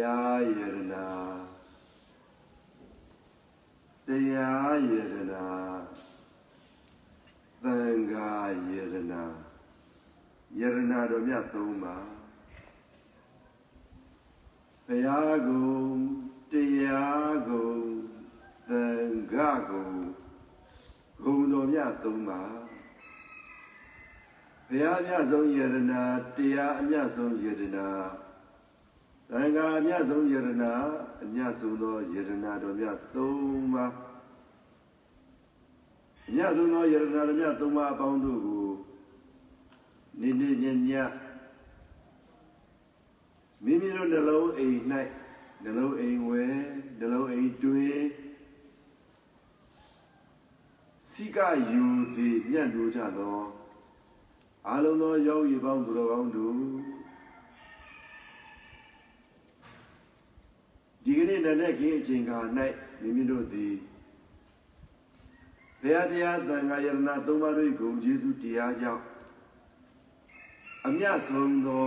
ရားယရနာတရားယရနာသံဃာယရနာယရနာတော်မြတ်သုံးပါဘုရားကုံတရားကုံသံဃာကုံဂုံတော်မြတ်သုံးပါဘုရားအမြတ်ဆုံးယရနာတရားအမြတ်ဆုံးယရနာ သံဃာအမြတ်ဆုံးယရနာအမြတ်ဆုံးသောယရနာတော်မြတ်သုံးပါအမြတ်ဆုံးသောယရနာတော်မြတ်သုံးပါအပေါင်းတို့ကိုနေ့နေ့ညညမိမိတို့နှလုံးအိမ်၌နှလုံးအိမ်ဝဲနှလုံးအိမ်တွင်စိကယူသည်ညံ့လို့ကြသောအလုံးသောယောဂီပေါင်းသူတော်ကောင်းတို့ ဒီကနေ့နနဲ့ခင်းအချိန်ခါ၌မိမိတို့သည်ဘုရားတရားသံဃာယရဏသုံးပါးတို့ကိုယေရှုတရားကြောင့်အမြတ်ဆုံးသော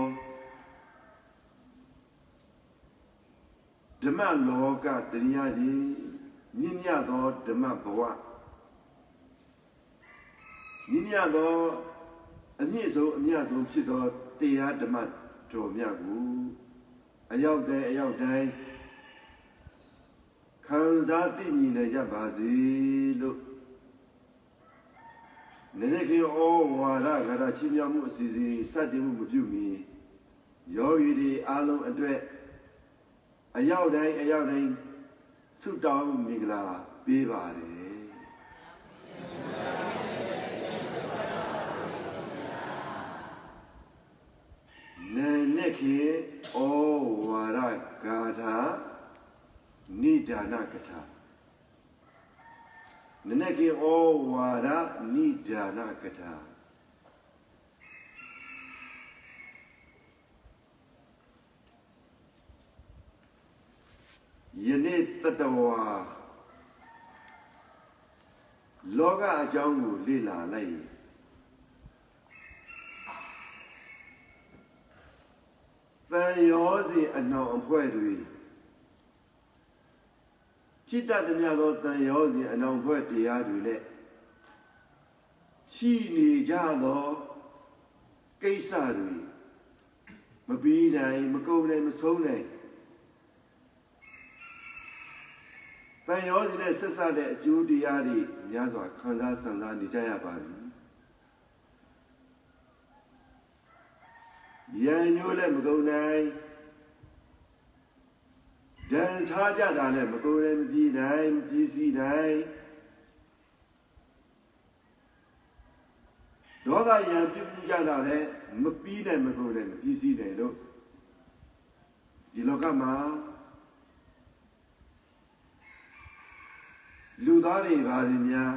ဓမ္မလောကတရားကြီးမြင့်မြတ်သောဓမ္မဘဝမြင့်မြတ်သောအမြင့်ဆုံးအမြတ်ဆုံးဖြစ်သောတရားဓမ္မတော်မြတ်ကိုအရောက်တိုင်းအရောက်တိုင်း ခံစားသိမြင်နိုင်ကြပါစေလို့နည်းနည်းကဩဝါဒဂရချင်းမြောက်မှုအစီအစဉ်စတင်မှုမပြုမီယောဂီတွေအားလုံးအတွက်အရောက်တိုင်းအရောက်တိုင်းဆုတောင်းမင်္ဂလာပေးပါတယ်နာနဲ့ခေဩဝါဒဂါထာ နိဒါနကထာနနဲ့ခေဩဝါဒနိဒါနကထာယနေ့တတဝါလောကအကြောင်းကိုလေ့လာလိုက်ရင်တန်ရောစီအနှောင်အဖွဲ့တွေ ဖြစ်တတ်သမျှသောတန်ရောစီအနှောင်အဖွဲ့တရားတွေနဲ့ရှိနေကြသောကိစ္စတွေမပြီးနိုင်မကုန်နိုင်မဆုံးနိုင်တန်ရောစီနဲ့ဆက်ဆက်တဲ့အကျိုးတရားတွေများစွာခံစားဆံစားနေကြရပါပြီရန်ညိုးလည်းမကုန်နိုင် ဒဏ်ထားကြတာလည်းမကုန်လည်းမကြည့်နိုင်မကြည့်စီနိုင်ဒေါသရံပြုတ်ကြတာလည်းမပြီးနိုင်မကုန်လည်းမကြည့်စီနိုင်လို့ဒီလောကမှာလူသားတွေဘာတွေများ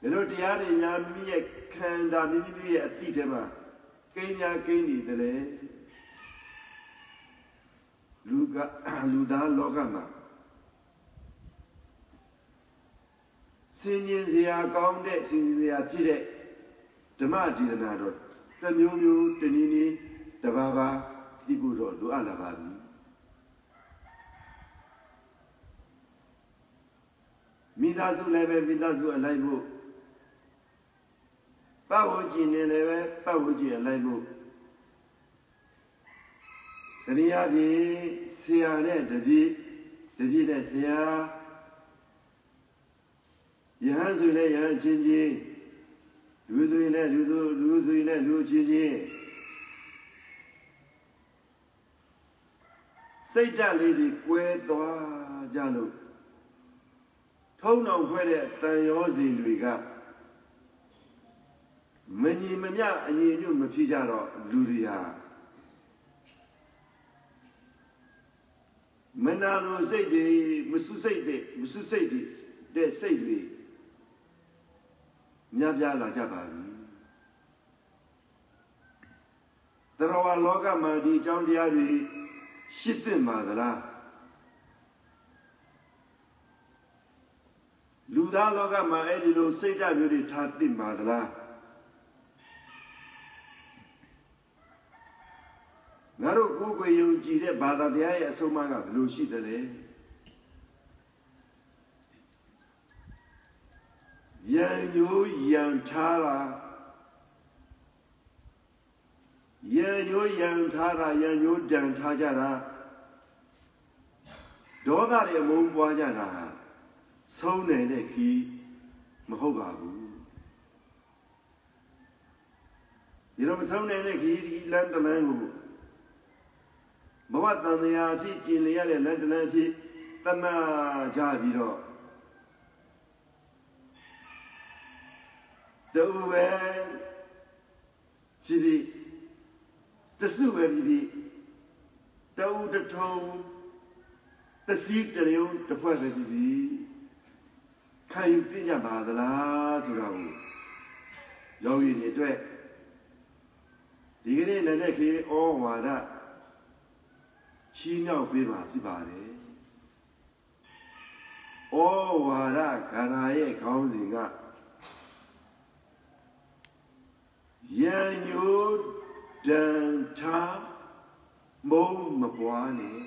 ဒီလိုတရားတွေများမိရဲ့ခန္ဓာမိမိရဲ့အတိထဲမှာကိန်းညာကိန်းနေတယ် လေလူကလူသားလောကမှာစင်ញင်စရာကောင်းတဲ့စင်ញင်စရာဖြစ်တဲ့ဓမ္မဒေသနာတော့တမျိုးမျိုးတနည်းနည်းတပါးပါးဒီကိုတော့လိုအပ်လာပါပြီမိသားစုလည်းပဲမိသားစုအလိုက်ဖို့ပတ်ဝန်းကျင်နဲ့လည်းပဲပတ်ဝန်းကျင်အလိုက်ဖို့ တရားကြီးဆရာနဲ့တပည့်တပည့်နဲ့ဆရာယဟန်ဆိုလည်းယဟန်ချင်းချင်းလူဆိုရင်လည်းလူဆိုလူဆိုရင်လည်းလူချင်းချင်းစိတ်ဓာတ်လေးတွေကွဲသွားကြလို့ထုံးအောင်ဖွဲ့တဲ့တန်ရောစဉ်တွေကမညီမမျှအညီညွတ်မဖြစ်ကြတော့လူတွေဟာ မနာလိုစိတ်တွေမဆုစိတ်တွေမဆုစိတ်တွေတဲ့စိတ်တွေများပြားလာကြပါပြီတရဝလောကမှာဒီအကြောင်းတရားတွေရှင်းသင့်ပါသလားလူသားလောကမှာအဲ့ဒီလိုစိတ်ဓာတ်မျိုးတွေထားသင့်ပါသလား ယုံကြည်တဲ့ဘာသာတရားရဲ့အဆုံးအမကဘယ်လိုရှိသလဲယံညိုးယံထားတာယံညိုးယံထားတာယံညိုးတန်ထားကြတာဒေါသတွေအမုန်းပွားကြတာဆုံးနေတဲ့ခီးမဟုတ်ပါဘူးဒီလိုမဆုံးနေတဲ့ခီးဒီလမ်းတလမ်းကို ဘဝတန်တရားအဖြစ်ကျင်လျရတဲ့လမ်းတလမ်းအဖြစ်တဏှာကြပြီးတော့တူပဲဖြစ်ပြီးတစုပဲဖြစ်ပြီးတူတထုံတစည်းတရုံတစ်ဖွဲ့ပဲဖြစ်ပြီးခံယူပြကြပါသလားဆိုတာကိုယောဂီတွေအတွက်ဒီကနေ့လည်းခေဩဝါဒ ချီးမြှောက်ပေးပါဖြစ်ပါတယ်ဩဝါဒခန္ဓာရဲ့ခေါင်းစဉ်ကယံညိုဒံထာမုံမပွားနဲ့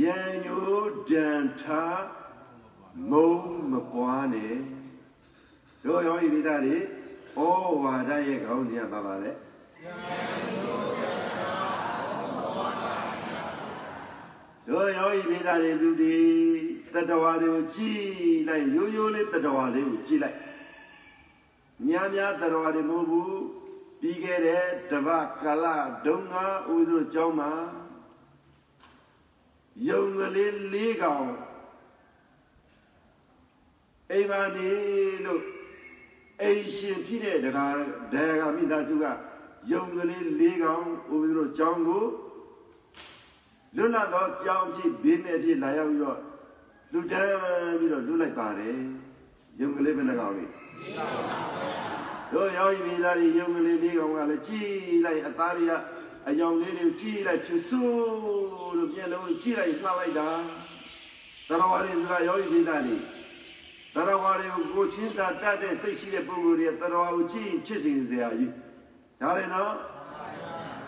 ယံညိုဒံထာမုံမပွားနဲ့တို့ရောဤမိသားတွေဩဝါဒရဲ့ခေါင်းစဉ်ကဘာပါလဲ တို့ရောဤမိသားတွေလူတွေတတဝါတွေကိုကြည်လိုက်ရိုးရိုးလေးတတဝါလေးကိုကြည်လိုက်များများတတော်တွေမဟုတ်ဘူးပြီးခဲ့တဲ့တပတ်ကာလဒုံငါဥဒုကျောင်းမှာယုံကလေး၄ကောင်အိမ်ပါနေလို့အိမ်ရှင်ဖြစ်တဲ့ဒကာဒကာမိသားစုကယုံကလေး၄ကောင်ဥဒုကျောင်းကို လွတ်လပ်သောကျောင်းဖြစ်ဘေးမဲ့ဖြစ်လာရောက်ပြီးတော့လူတန်းပြီးတော့လွတ်လိုက်ပါတယ်ယုံကလေးဘယ်နှကောင်လဲတို့ရောက်ပြီသားတွေယုံကလေးလေးကောင်ကလည်းကြည်လိုက်အသားတွေကအယောင်လေးတွေကြည်လိုက်ဖြစ်ဆိုးလို့ပြန်လုံးကြည်လိုက်နှောက်လိုက်တာတရားဝါတွေဆိုတာရောက်ပြီသားတွေတရားဝါတွေကိုကိုချင်းစာတတ်တဲ့စိတ်ရှိတဲ့ပုဂ္ဂိုလ်တွေတရားဝါကိုကြည်ချစ်စဉ်စရာကြီးဒါလည်းနော်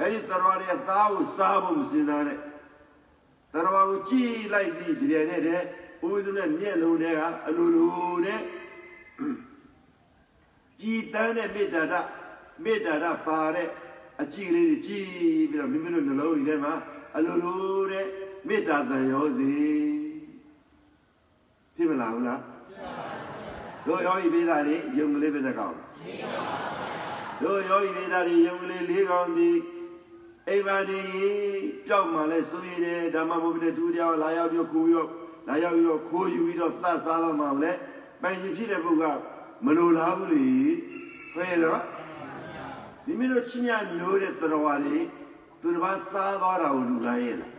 အဲ့ဒီတရားဝါတွေသားကိုစားဖို့မစင်စားနဲ့ တရားဝါကိုကြည်လိုက်ပြီးဒီပြန်နဲ့တဲ့ဘုရားနဲ့မျက်လုံးတွေကအလိုလိုနဲ့ကြည်တန်းတဲ့မေတ္တာဒမေတ္တာဒပါတဲ့အကြည်လေးတွေကြည်ပြီးတော့မိမိတို့နှလုံးထဲမှာအလိုလိုတဲ့မေတ္တာတန်ရောစီဖြစ်မလားဘူးလားတို့ယောဂီပေးတာတွေယုံကလေးပဲတစ်ကောင်တို့ယောဂီပေးတာတွေယုံကလေးလေးကောင်ဒီ အိမ်ပါဒီကြောက်မှလဲဆိုရည်တယ်ဓမ္မဘုရားတူတရားလာရောက်ပြီးခိုးပြီးတော့လာရောက်ပြီးတော့ခိုးယူပြီးတော့သတ်စားတော့မှလဲပိုင်ရှင်ဖြစ်တဲ့ပုဂ္ဂိုလ်ကမလိုလားဘူးလေခွဲတော့မိမိတို့ချင်းမြမျိုးတဲ့တော်ဝါလေးသူတစ်ပါးစားသွားတာကိုလူလားရဲ့လား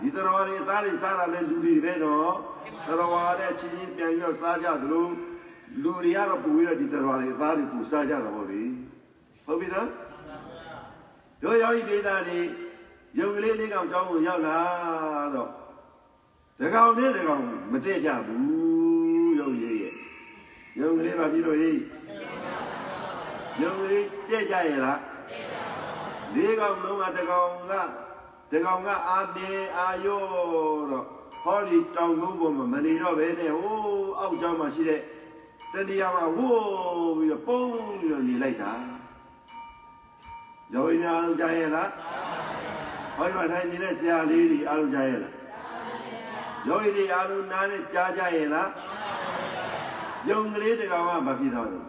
ဒီတော်ဝါလေးသားတွေစားတာလဲလူတွေပဲတော့တော်ဝါတဲ့ချင်းချင်းပြန်ပြီးတော့စားကြသလိုလူတွေကတော့ပူပြီးတော့ဒီတော်ဝါလေးသားတွေပူစားကြတာပေါ့လေဟုတ်ပြီနော် တို့ရောက်ပြီသားတွေယုံကလေးလေးကောင်ကြောင်းကိုရောက်လာတော့တကောင်နဲ့တကောင်မတည့်ကြဘူးယုံရည်ရဲ့ယုံကလေးပါပြီလို့ဟိယုံကလေးတဲ့ကြရဲ့လားလေးကောင်လုံးကတကောင်ကတကောင်ကအာနေအာယောတော့ဟောဒီတောင်ကုန်းပေါ်မှာမနေတော့ပဲနဲ့ဟိုးအောက်ကျောင်းမှာရှိတဲ့တဏှာမှာဝိုးပြီးတော့ပုံပြီးတော့နေလိုက်တာ ယောဂီများအားလုံးကြားရဲ့လားဟောဒီမှာထိုင်နေတဲ့ဆရာလေးတွေအားလုံးကြားရဲ့လားယောဂီတွေအားလုံးနားနဲ့ကြားကြရဲ့လားယုံကလေးတကောင်ကမဖြစ်တော့ဘူး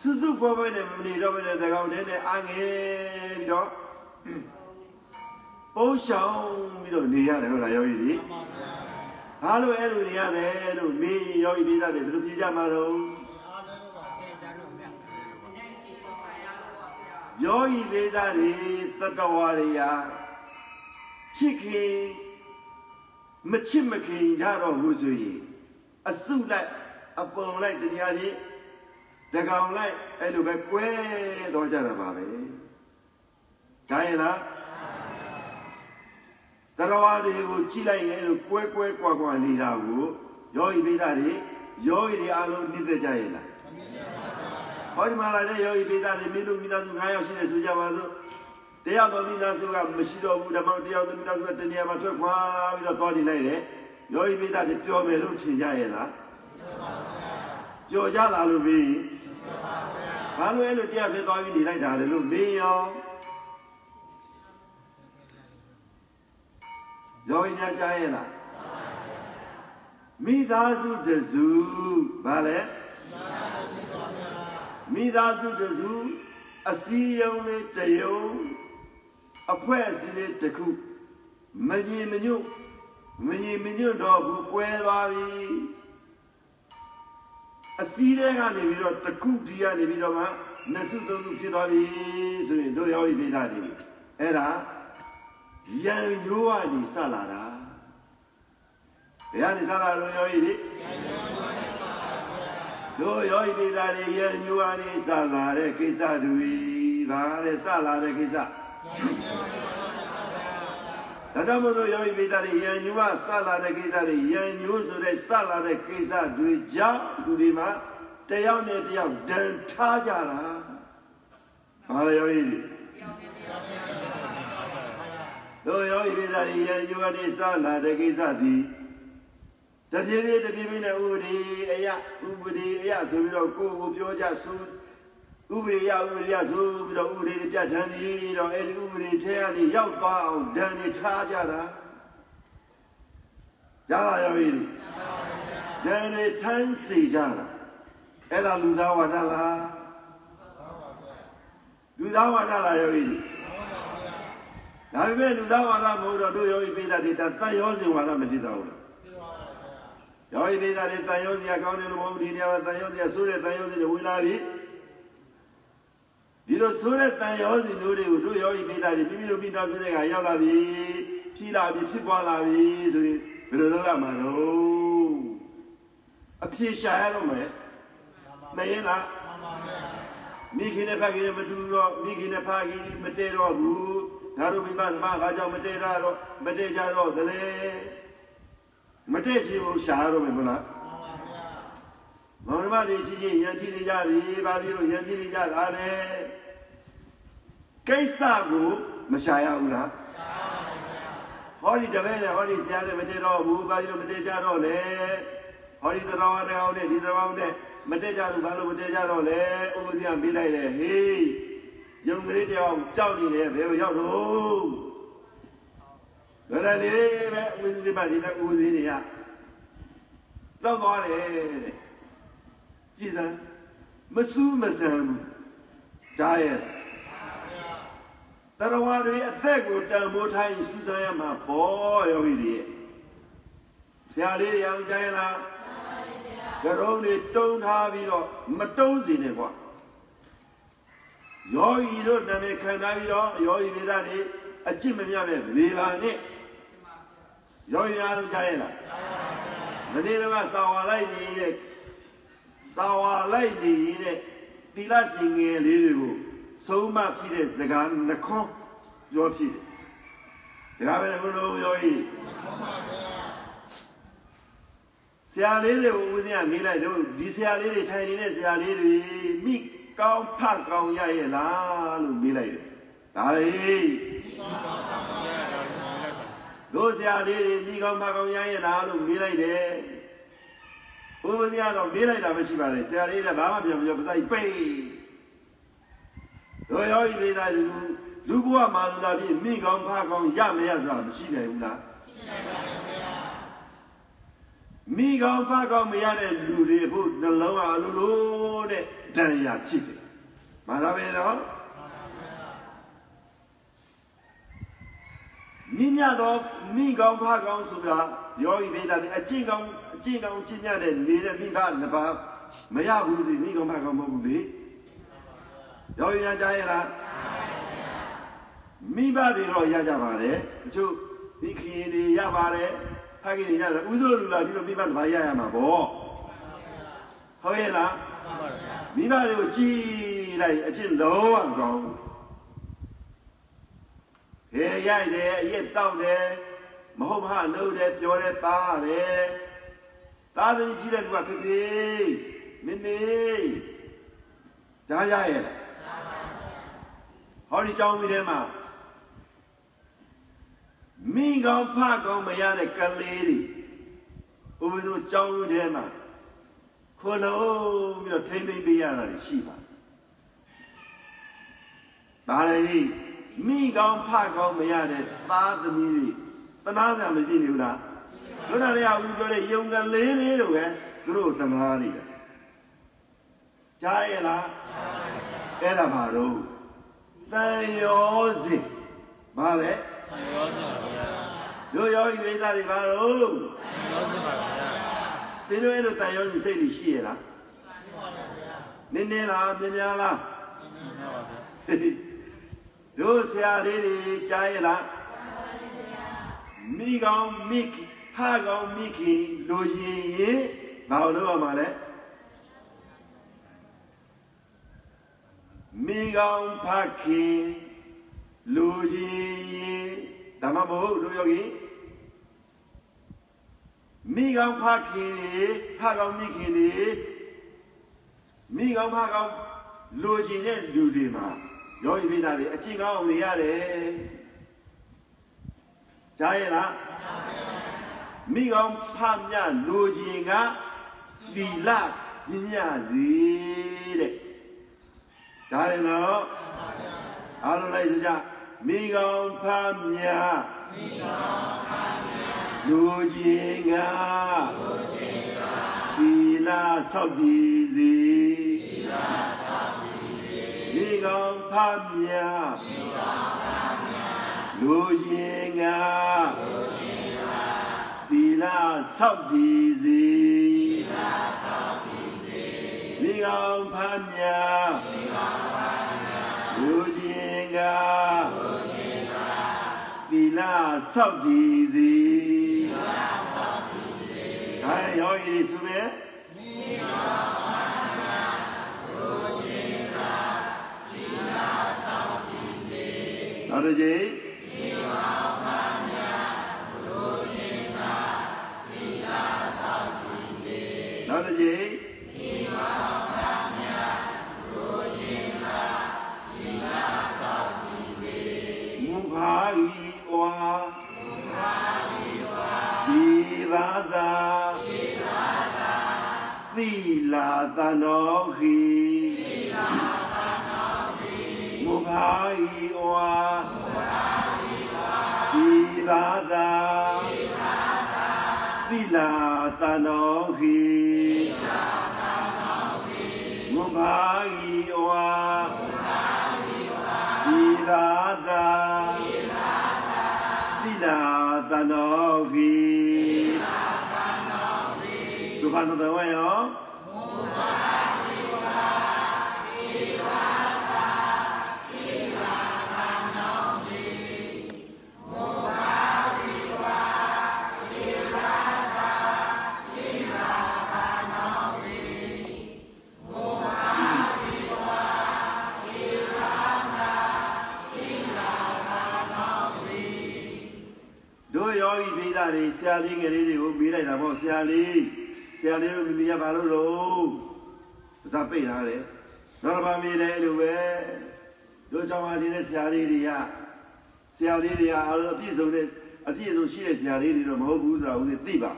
စွစုပေါ်ပေါ်နဲ့မနေတော့ဘဲနဲ့တကောင်တည်းနဲ့အာငယ်ပြီးတော့ပုံရှောင်ပြီးတော့နေရတယ်ဟုတ်လားယောဂီတွေဘာလို့အဲ့လိုနေရတယ်လို့မင်းယောဂီပြည်သားတွေဘယ်လိုပြေးကြမှာတော့ ယောဂီပြည်သားတွေတတဝါတွေရာချစ်ခင်မချစ်မခင်ကြတော့ဘူးဆိုရင်အစုလိုက်အပုံလိုက်တရားကြီးတကောင်လိုက်အဲ့လိုပဲကွဲတော့ကြတာပါပဲဒါရင်လားတရားဝါတွေကိုကြည့်လိုက်ရင်အဲ့လိုကွဲကွဲကွာကွာနေတာကိုယောဂီပိဒါတွေယောဂီတွေအားလုံးနှိမ့်သက်ကြရဲ့လား ဟောဒီမှာလာတဲ့ယောဂီပိသားတွေမိလူမိသားစု9ယောက်ရှိတယ်ဆိုကြပါစို့တရားတော်မိသားစုကမရှိတော့ဘူးဓမ္မတရားတော်မိသားစုကတနေရာမှာထွက်ခွာပြီးတော့သွားနေလိုက်တယ်ယောဂီပိသားတွေပျော်မယ်လို့ထင်ကြရဲ့လားပျော်ကြလားလို့ပြီးဘာလို့အဲ့လိုတရားဖြစ်သွားပြီးနေလိုက်တာလဲလို့မေးရောယောဂီများကြားရဲ့လားမိသားစုတစုဘာလဲမိသားစု တစုအစည်းအရုံးလေးတယုံအဖွဲ့အစည်းလေးတစ်ခုမငြိမ်မညွတ်မငြိမ်မညွတ်တော့ဘူးကွဲသွားပြီအစည်းတဲ့ကနေပြီးတော့တစ်ခုဒီကနေပြီးတော့မှနှစ်စုသုံးစုဖြစ်သွားပြီဆိုရင်တို့ရောက်ပြီလားဒီအဲ့ဒါရန်ညိုးကနေစလာတာဘယ်ကနေစလာလို့ရောက်ပြီ တို့ယောဂီပိသားတွေရန်ညိုးကနေစလာတဲ့ကိစ္စတွေဒါလည်းစလာတဲ့ကိစ္စဒါကြောင့်မို့လို့ယောဂီပိသားတွေရန်ညိုးကစလာတဲ့ကိစ္စတွေရန်ညိုးဆိုတဲ့စလာတဲ့ကိစ္စတွေကြောင့်သူဒီမှာတယောက်နဲ့တယောက်ဒဏ်ထားကြတာဟာလေယောဂီတို့ယောဂီပိသားတွေရန်ညိုးကနေစလာတဲ့ကိစ္စသည် တပြေးပြေးတပြေးပြေးနဲ့ဥပဒေအယဥပဒေအယဆိုပြီးတော့ကိုယ်ကိုပြောကြဆိုဥပဒေအယဥပဒေအယဆိုပြီးတော့ဥပဒေပြဋ္ဌာန်းပြီးတော့အဲဒီဥပဒေထဲကနေရောက်သွားအောင်ဒဏ်နေထားကြတာရပါရောပြီဒဏ်နေထမ်းစီကြတာအဲ့ဒါလူသားဝါဒလားလူသားဝါဒလားရောပြီဒါပေမဲ့လူသားဝါဒမဟုတ်တော့တို့ယောဂီပိဋကတေတန်ရောစဉ်ဝါဒမဖြစ်တော့ဘူး ယောဂီပိသားတွေတန်ရုံးစရာကောင်းတယ်လို့မဟုတ်ဒီနေရာမှာတန်ရုံးစရာဆိုးတဲ့တန်ရုံးစတွေဝင်လာပြီဒီလိုဆိုးတဲ့တန်ရုံးစီတို့တွေကိုတို့ယောဂီပိသားတွေမိမိတို့မိသားစုတွေကရောက်လာပြီဖြီးလာပြီဖြစ်ပွားလာပြီဆိုရင်ဘယ်လိုလုပ်ရမှာလို့အဖြေရှာရတော့မယ်မရင်လားမိခင်နဲ့ဖခင်နဲ့မတူတော့မိခင်နဲ့ဖခင်မတည့်တော့ဘူးဒါတို့မိဘသမားကကြောင့်မတည့်တော့မတည့်ကြတော့သလဲ မတည့်ချင်ဘူးရှားတော့မယ်မလားမောင်နှမတွေချင်းချင်းယဉ်ကြည်နေကြပြီဘာလို့လို့ယဉ်ကြည်နေကြတာလဲကိစ္စကိုမရှာရဘူးလားဟောဒီတပည့်နဲ့ဟောဒီဆရာနဲ့မတည့်တော့ဘူးဘာလို့မတည့်ကြတော့လဲဟောဒီတော်တော်နဲ့ဒီတော်နဲ့မတည့်ကြဘူးဘာလို့မတည့်ကြတော့လဲဥပဒေကမေးလိုက်တယ်ဟေးယုံကလေးတယောက်ကြောက်နေတယ်ဘယ်ကိုရောက်တော့ ဘယ်လိုလဲပဲဝိသုဒ္ဓိမဒီနဲ့ဦးစင်းတွေကတော့သွားတယ်တဲ့ကြည်စမ်းမစူးမဆန်ဘူးဒါရဲ့တရဝါတွေအသက်ကိုတန်ဖိုးထိုင်းစူးစမ်းရမှာပေါ်ယောဂီတွေဆရာလေးတွေအောင်ကြိုင်လားကြရုံးတွေတုံးထားပြီးတော့မတုံးစီနဲ့ကွာယောဂီတို့နာမည်ခံထားပြီးတော့ယောဂီဝိဒတွေအကျင့်မမြမဲ့လေပါနဲ့ ရောရရလို့ကြားရလားမနေ့ကစာဝါလိုက်နေတဲ့စာဝါလိုက်နေတဲ့သီလရှင်ငယ်လေးတွေကိုဆုံးမဖြစ်တဲ့စကားနှခွန်းပြောဖြစ်တယ်ဒါပဲဘုလို့ရောဤဆရာလေးတွေကိုဦးဇင်းကမေးလိုက်တော့ဒီဆရာလေးတွေထိုင်နေတဲ့ဆရာလေးတွေမိကောင်းဖတ်ကောင်းရရဲ့လားလို့မေးလိုက်တယ်ဒါလေးတို့ ဆရာလေးတွေမိကောင်းမကောင်းရရဲ့လားလို့မေးလိုက်တယ်ဘုရားကတော့မေးလိုက်တာမရှိပါနဲ့ဆရာလေးကဘာမှပြန်မပြောပစိုက်ပိတ်တို့ရောဤမေးတာလူလူဘဝမှာလူလာပြီးမိကောင်းဖကောင်းရမရဆိုတာမရှိနိုင်ဘူးလားရှိနိုင်ပါဘူးဗျာမိကောင်းဖကောင်းမရတဲ့လူတွေဖို့နှလုံးအလိုလိုတဲ့ဒဏ်ရာဖြစ်တယ်မှန်လားပဲနော် မြင့်မြတ်သောမိကောင်းဖကောင်းဆိုတာယောဂီဗေဒနဲ့အကျင့်ကောင်းအကျင့်ကောင်းကျင့်မြတ်တဲ့နေတဲ့မိဘနှစ်ပါးမရဘူးစီမိကောင်းဖကောင်းမဟုတ်ဘူးလေယောဂီများကြားရလားမိဘတွေတော့ရကြပါတယ်တချို့မိခင်တွေရပါတယ်ဖခင်တွေရတယ်ဥသိုလ်လူလာပြီးတော့မိဘတစ်ပါးရရမှာပေါ့ဟုတ်ရဲ့လားမိဘတွေကိုကြည်လိုက်အကျင့်လုံးဝကောင်း ဟဲရိုက်တယ်အရက်တောက်တယ်မဟုတ်မဟုတ်လို့တယ်ပြောတယ်ပါတယ်သားသမီးကြီးတဲ့လူကဖေဖေမေမေဒါရရဲ့ဟောဒီကြောင်းကြီးထဲမှာမိကောင်းဖကောင်းမရတဲ့ကလေးတွေဘုရားတို့ကြောင်းကြီးထဲမှာခွလုံးပြီးတော့ထိမ့်သိမ့်ပေးရတာရှိပါဒါလည်း မိကောင်းဖကောင်းမရတဲ့သားသမီးတွေတနာစရာမရှိနေဘူးလားဘုရားတရားဦးပြောတဲ့ယုံကလေးလေးတို့ပဲသူတို့တနာနေတာကြားရလားအဲ့ဒါဘာလို့တန်ရောစဉ်ဘာလဲတန်ရောစဉ်ပါဗျာတို့ယောဂီမိသားတွေဘာလို့တန်ရောစဉ်ပါဗျာသင်တို့အဲ့လိုတန်ရောစဉ်စိတ်တွေရှိရလားနည်းနည်းလားမြင်များလား တို့ဆရာလေးတွေကြားရလားမိကောင်းမိဖကောင်းမိခင်လိုရင်ရင်ဘာလို့ရမှာလဲမိကောင်းဖခင်လူကြီးဓမ္မမဟုတ်တို့ယောဂီမိကောင်းဖခင်တွေဖကောင်းမိခင်တွေမိကောင်းဖကောင်းလူကြီးတဲ့လူတွေမှာ ယောဂီမိသားတွေအချင်းကောင်းအောင်နေရတယ်ကြားရလားမိကောင်းဖမြလူကြီးကသီလပညာစီတဲ့ဒါရင်တော့အားလုံးလိုက်ကြမိကောင်းဖမြမိကောင်းဖမြလူကြီးကလူကြီးကသီလဆောက်တည်စီသီလဆောက်တည်စီ မိကောင်းဖမြမိကောင်းဖမြလူကြီးကလူကြီးကသီလဆောက်တည်စီသီလဆောက်တည်စီမိကောင်းဖမြမိကောင်းဖမြလူကြီးကလူကြီးကသီလဆောက်တည်စီသီလဆောက်တည်စီဒါရောဤစုပဲမိကောင်း နောက်တစ်ကြိမ်မိကောင်းဖမြလူကြီးကသီလဆောက်တည်စီနောက်တစ်ကြိမ် သုခနတဝယောမုဘာဤဝါဒီဘာသာသီလာတနောခိမုဘာဤဝါဒီဘာသာသီလာတနောခိမုဘာဤဝါဒီဘာသာသီလာတနောခိတို့ယောဂီပိသားတွေဆရာလေးငယ်လေးတွေကိုမေးလိုက်တာပေါ့ဆရာလေးဆ ရာလေးတို့မိမိကဘာလို့လို့သာပိတ်ထားတယ်နောက်တစ်ပါးမေးတယ်လို့ပဲတို့ကြောင့်အားနေတဲ့ဆရာလေးတွေကဆရာလေးတွေကအားလုံးအပြည့်စုံတဲ့အပြည့်စုံရှိတဲ့ဆရာလေးတွေတော့မဟုတ်ဘူးဆိုတာဦးသိပါ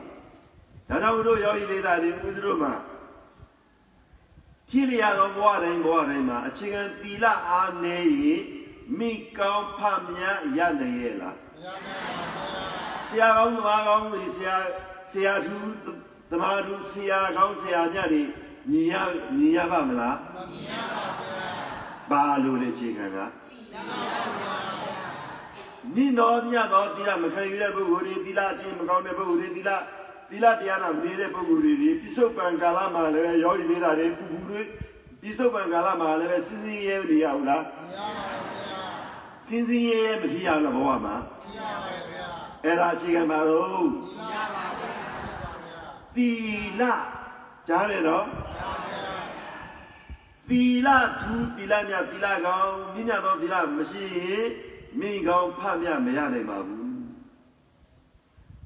ဒါကြောင့်တို့ယောဂီပိသားတွေဦးတို့မှာဖြည့်လျာသောဘဝတိုင်းဘဝတိုင်းမှာအခြေခံသီလအားနည်းရင်မိကောင်းဖမြတ်ရနိုင်ရဲ့လားဆရာကောင်းသမားကောင်းတွေဆရာဆရာသူ သမားသူဆရာကောင်းဆရာမြတ်တွေညီရညီရပါမလားညီရပါဗျာဘာလို့လဲအခြေခံကညီတော်မြတ်သောသီလမခံယူတဲ့ပုဂ္ဂိုလ်တွေသီလအချင်းမကောင်းတဲ့ပုဂ္ဂိုလ်တွေသီလသီလတရားနာမနေတဲ့ပုဂ္ဂိုလ်တွေဒီပြစ္ဆုတ်ပံကာလမှာလည်းပဲရောဂီနေတာတွေပူပူတွေပြစ္ဆုတ်ပံကာလမှာလည်းပဲစင်းစင်းရဲနေရဘူးလားမရပါဘူးဗျာစင်းစင်းရဲမဖြစ်ရလားဘဝမှာဖြစ်ရပါတယ်ဗျာအဲ့ဒါအခြေခံပါတော့ သီလကြားတယ်နော်သီလထူးသီလမြတ်သီလကောင်းမြင့်မြတ်သောသီလမရှိရင်မိကောင်းဖမြတ်မရနိုင်ပါဘူး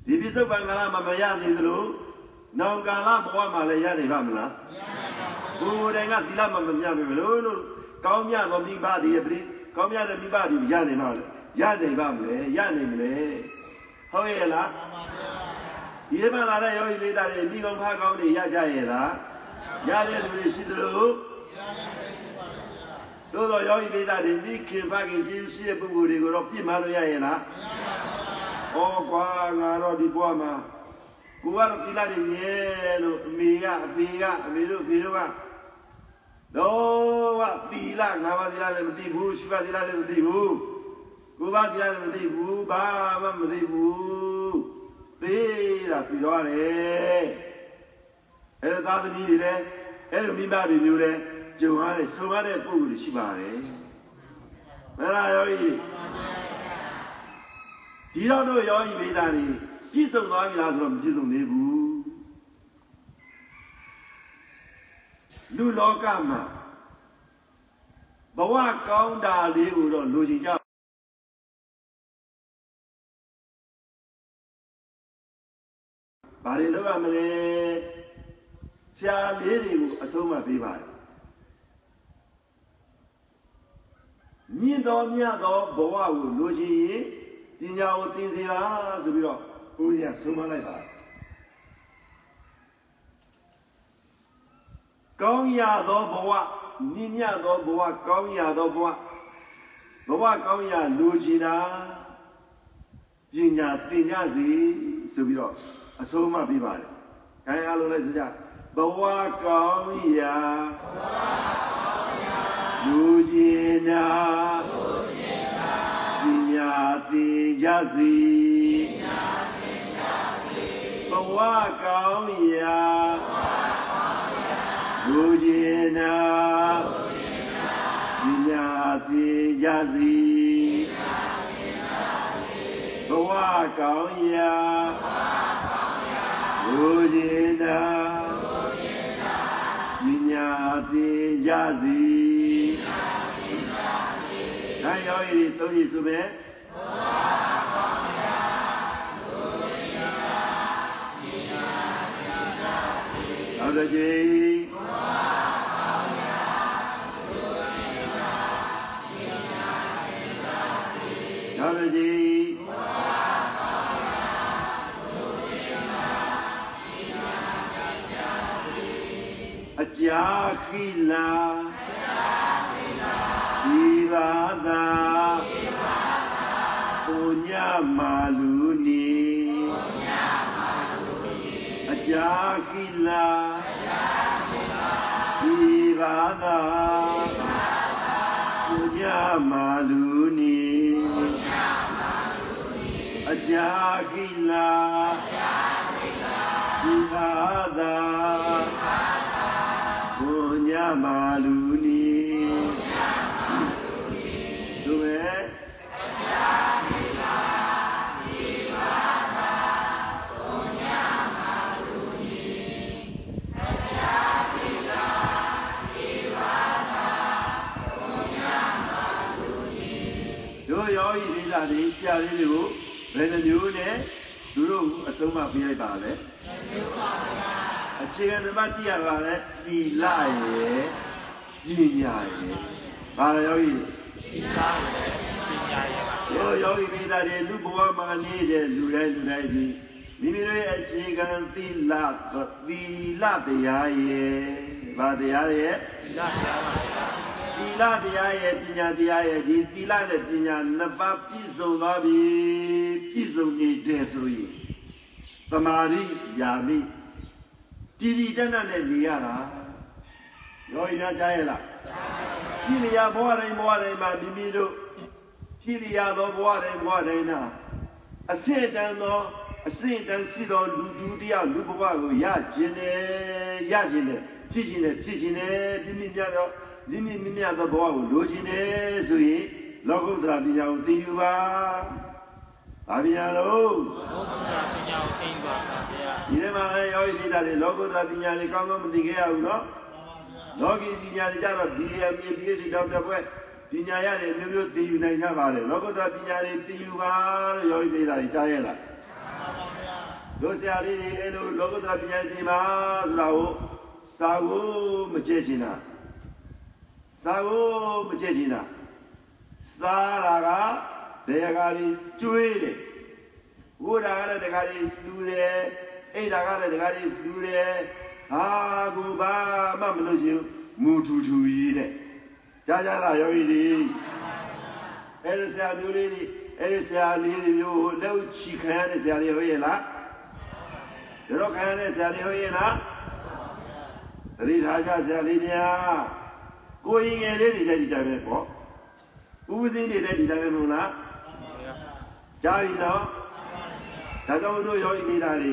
ဒီပြစ္ဆုတ်ပံကာလမှာမရနိုင်သလိုနောင်ကာလဘဝမှာလည်းရနိုင်ပါမလားမရနိုင်ပါဘူးကိုယ်တိုင်ကသီလမမမြပြီလို့လို့ကောင်းမြတ်သောမိဘတွေရဲ့ပြိကောင်းမြတ်တဲ့မိဘတွေရနေမှာလေရနေပါမလဲရနေမလဲဟုတ်ရဲ့လား ဒီမှာလာတဲ့ယောဂီမိသားတွေမိကောင်းဖားကောင်းတွေရကြရဲ့လားရတဲ့လူတွေရှိသလိုတို့တော့ယောဂီမိသားတွေမိခင်ဖခင်ကျေးဇူးရှိတဲ့ပုဂ္ဂိုလ်တွေကိုတော့ပြစ်မှားလို့ရရဲ့လားဩကွာငါတော့ဒီဘဝမှာကိုကတော့သီလတွေမြဲလို့အမေကအဖေကအမေတို့အဖေတို့ကတော့ဝသီလငါးပါးသီလလည်းမသိဘူးရှိပါသီလလည်းမသိဘူးကိုပါသီလလည်းမသိဘူးဘာမှမသိဘူး သေးတာပြီးတော့တယ်အဲ့ဒါသာသမီတွေလည်းအဲ့လိုမိဘတွေမျိုးလည်းကြုံရတဲ့ဆုံရတဲ့ပုံတွေရှိပါတယ်မလားယောဂီဒီတော့တို့ယောဂီမိသားတွေပြည့်စုံသွားပြီလားဆိုတော့မပြည့်စုံသေးဘူးလူလောကမှာဘဝကောင်းတာလေးကိုတော့လိုချင်ကြ ဘာတွေလုပ်ရမလဲဆရာလေးတွေကိုအဆုံးမပေးပါတယ်မြင့်တော်မြတ်သောဘဝကိုလိုချင်ရင်ပညာကိုသင်စေပါဆိုပြီးတော့ဘုရားဆုံးမလိုက်ပါတယ်ကောင်းရသောဘဝမြင့်မြတ်သောဘဝကောင်းရသောဘဝဘဝကောင်းရလိုချင်တာပညာသင်ကြစီဆိုပြီးတော့ အဆုံးမပေးပါတယ်။ခိုင်းအားလုံးလည်းစကြဘဝကောင်းရာဘဝကောင်းရာလူကျင်နာလူကျင်နာပညာသင်ကြစီပညာသင်ကြစီဘဝကောင်းရာဘဝကောင်းရာလူကျင်နာလူကျင်နာပညာသင်ကြစီပညာသင်ကြစီဘဝကောင်းရာဘဝ လူကျင်တာပညာသင်ကြစီဒါရောဤသုံးရစုပဲနောက်တစ်ကြိ အကြာခိလာဒီဘာသာပုညမာ မာလူနီသူပဲတို့ရောဤလိလာတွေဆရာလေးတွေကိုဘယ်နှမျိုးနဲ့သူတို့အဆုံးမပေးလိုက်ပါလဲမျိုးပါဗျာအခြေခံဓမ္မတိရပါလဲ တိလရဲ့ပညာရဲ့ဘာလဲယောဂီဒီသားရဲ့ပညာရဲ့ပါတို့ယောဂီမိသားတွေလူဘဝမှာနေတဲ့လူတိုင်းလူတိုင်းဒီမိမိတို့ရဲ့အခြေခံသီလသီလတရားရဲ့ဘာတရားရဲ့ဒီသားတရားပါဗျာသီလတရားရဲ့ပညာတရားရဲ့ဒီသီလနဲ့ပညာနှစ်ပါးပြည့်စုံသွားပြီပြည့်စုံနေတဲ့ဆိုရင်သမာဓိယာမိ တည်တည်တတ်တတ်နဲ့နေရတာရောရကြရဲ့လားရှိလျာဘဝတိုင်းဘဝတိုင်းမှာမိမိတို့ရှိလျာသောဘဝတိုင်းဘဝတိုင်းနာအစစ်တန်သောအစစ်တန်စီသောလူသူတရားလူဘဝကိုရခြင်းနဲ့ရခြင်းနဲ့ဖြစ်ခြင်းနဲ့ဖြစ်ခြင်းနဲ့ပြင်းပြင်းပြသောမြင့်မြင့်မြင့်မြတ်သောဘဝကိုလိုချင်တယ်ဆိုရင်လောကုတ္တရာပညာကိုသင်ယူပါ။ ဘာပညာလို့ဘုရားပညာကိုသိပါပါဗျာဒီထဲမှာလည်းရောရှိတာလေလောကုတ္တရာပညာလေးကောင်းကောင်းမသိခဲ့ရဘူးနော်။လောကီပညာတွေကြတော့ BM PhD ဒေါက်တာဘွဲ့ပညာရတယ်မျိုးမျိုးသင်ယူနိုင်ကြပါတယ်။လောကုတ္တရာပညာလေးသင်ယူပါလို့ရောရှိတာတွေကြားရလား။တို့ဆရာလေးတွေအဲ့လိုလောကုတ္တရာပညာသင်ပါဆိုတာကိုစစာကိုမကြည့်ချင်တာစာကိုမကြည့်ချင်တာစားတာက တရားကလေးကျွေးတယ်ဝိုးတာကလည်းတရားလေးလူတယ်အိတ်တာကလည်းတရားလေးလူတယ်ဟာကိုဘာမှမလို့ရှင်မူထူထူကြီးတဲ့ကြားကြလားယောဂီတွေအဲ့ဒီဆရာမျိုးလေးတွေအဲ့ဒီဆရာလေးတွေမျိုးလက်ချီခံရတဲ့ဆရာတွေဟုတ်ရဲ့လားတို့ခံရတဲ့ဆရာတွေဟုတ်ရဲ့လားတတိထားကြဆရာလေးများကိုရင်ငယ်လေးတွေလည်းဒီတိုင်းပဲပေါ့ဥပဇင်းတွေလည်းဒီတိုင်းပဲမဟုတ်လား ကြားပြီနော်ဒါကြောင့်တို့ယောဂီမိသားတွေ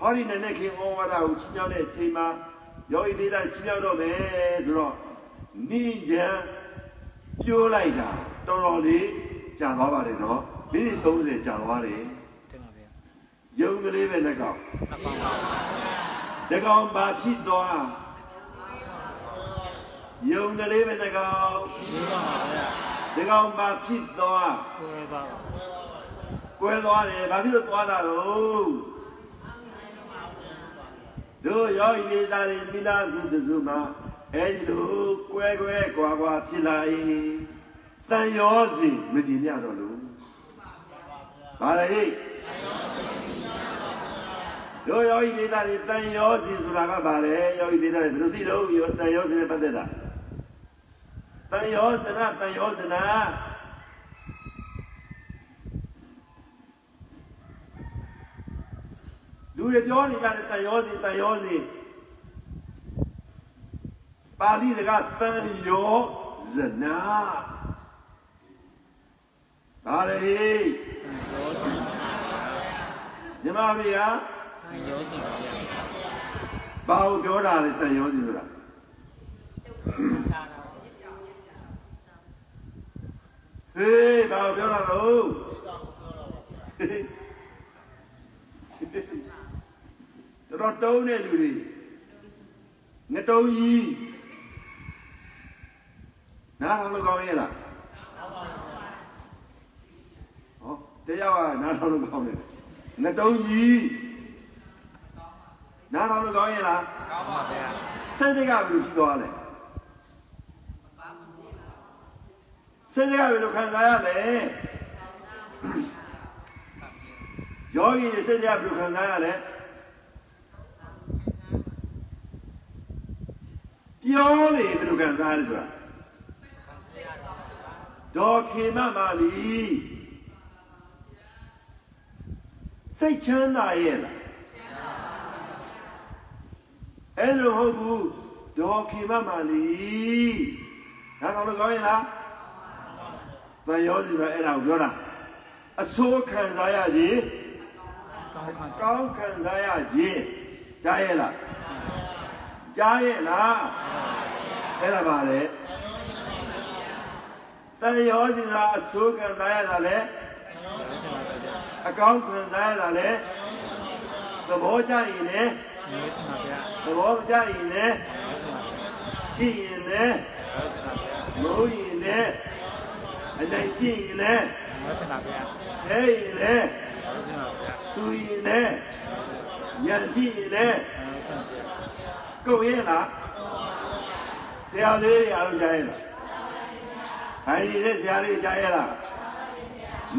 ဟောဒီနဲ့နဲ့ခင်ဩဝါဒကိုချီးမြှောက်တဲ့အချိန်မှာယောဂီမိသားချီးမြှောက်တော့မယ်ဆိုတော့နိယံပြိုးလိုက်တာတော်တော်လေးကြာသွားပါတယ်နော်မိနစ်30ကြာသွားတယ်တင်ပါဗျာယုံကလေးပဲနဲ့ကောင်နှစ်ပေါင်းပါဗျာတကောင်ဘာဖြစ်သွားယုံကလေးပဲနဲ့ကောင်ဒီပါပါဗျာတကောင်ဘာဖြစ်သွားကိုယ်ပါပါ ကွဲသွားတယ်ဘာဖြစ်လို့သွားတာတော့တို့ယောဂီမိသားတွေမိသားစုတစုမှာအဲဒီလိုကွဲကွဲကွာကွာဖြစ်လာ၏တန်ရောစီမတည်မြတော့လို့ဘာလဲဟိတို့ယောဂီမိသားတွေတန်ရောစီဆိုတာကဘာလဲယောဂီမိသားတွေဘယ်လိုသိတော့ယောတန်ရောစီနဲ့ပတ်သက်တာတန်ရောစနာတန်ရောစနာ လူတွေပြောနေကြတယ်တန်ရောစီတန်ရောစီပါဠိစကားတန်ရောဇနာဒါလေရောစီညီမလေးကရောစီပါဗျာဘာကိုပြောတာလဲတန်ရောစီဆိုတာဟေးဘာကိုပြောတာလို့ တော်တော်တုံးတဲ့လူတွေငတုံးကြီးနားထောင်လို့ကောင်းရဲ့လားဟောတရားကနားထောင်လို့ကောင်းတယ်ငတုံးကြီးနားထောင်လို့ကောင်းရဲ့လားကောင်းပါဗျာစက်တကဘယ်လိုကြည့်သွားလဲစက်တကဘယ်လိုခံစားရလဲယောဂီတွေစက်တကဘယ်လိုခံစားရလဲ ပြောလေဘယ်လိုခံစားရလဲဆိုတာဒေါ်ခေမမာလီစိတ်ချမ်းသာရဲ့လားအဲ့လိုဟုတ်ဘူးဒေါ်ခေမမာလီဒါတော့လည်းကောင်းရင်လားဗန်ရောစီပဲအဲ့ဒါကိုပြောတာအဆိုးခံစားရခြင်းကောင်းခံချကောင်းခံစားရခြင်းကြားရဲ့လား ကြားရဲ့လားအဲ့ဒါပါလေတန်ရောစီသာအဆိုးခံစားရတာလေရောစီပါဗျာအကောင်းခံစားရတာလေသဘောကျရင်လည်းရောစီပါဗျာသဘောမကျရင်လည်းရှိရင်လည်းရောစီပါဗျာမဟုတ်ရင်လည်းအနိုင်ကျင့်ရင်လည်းရောစီပါဗျာဆဲရင်လည်းရောစီပါဗျာဆူရင်လည်းညံကြည့်ရင်လည်းရောစီပါဗျာ ကုန်ရဲ့လားဆရာလေးတွေအားလုံးကြားရဲ့လားဟိုင်းနေတဲ့ဆရာလေးကြားရဲ့လား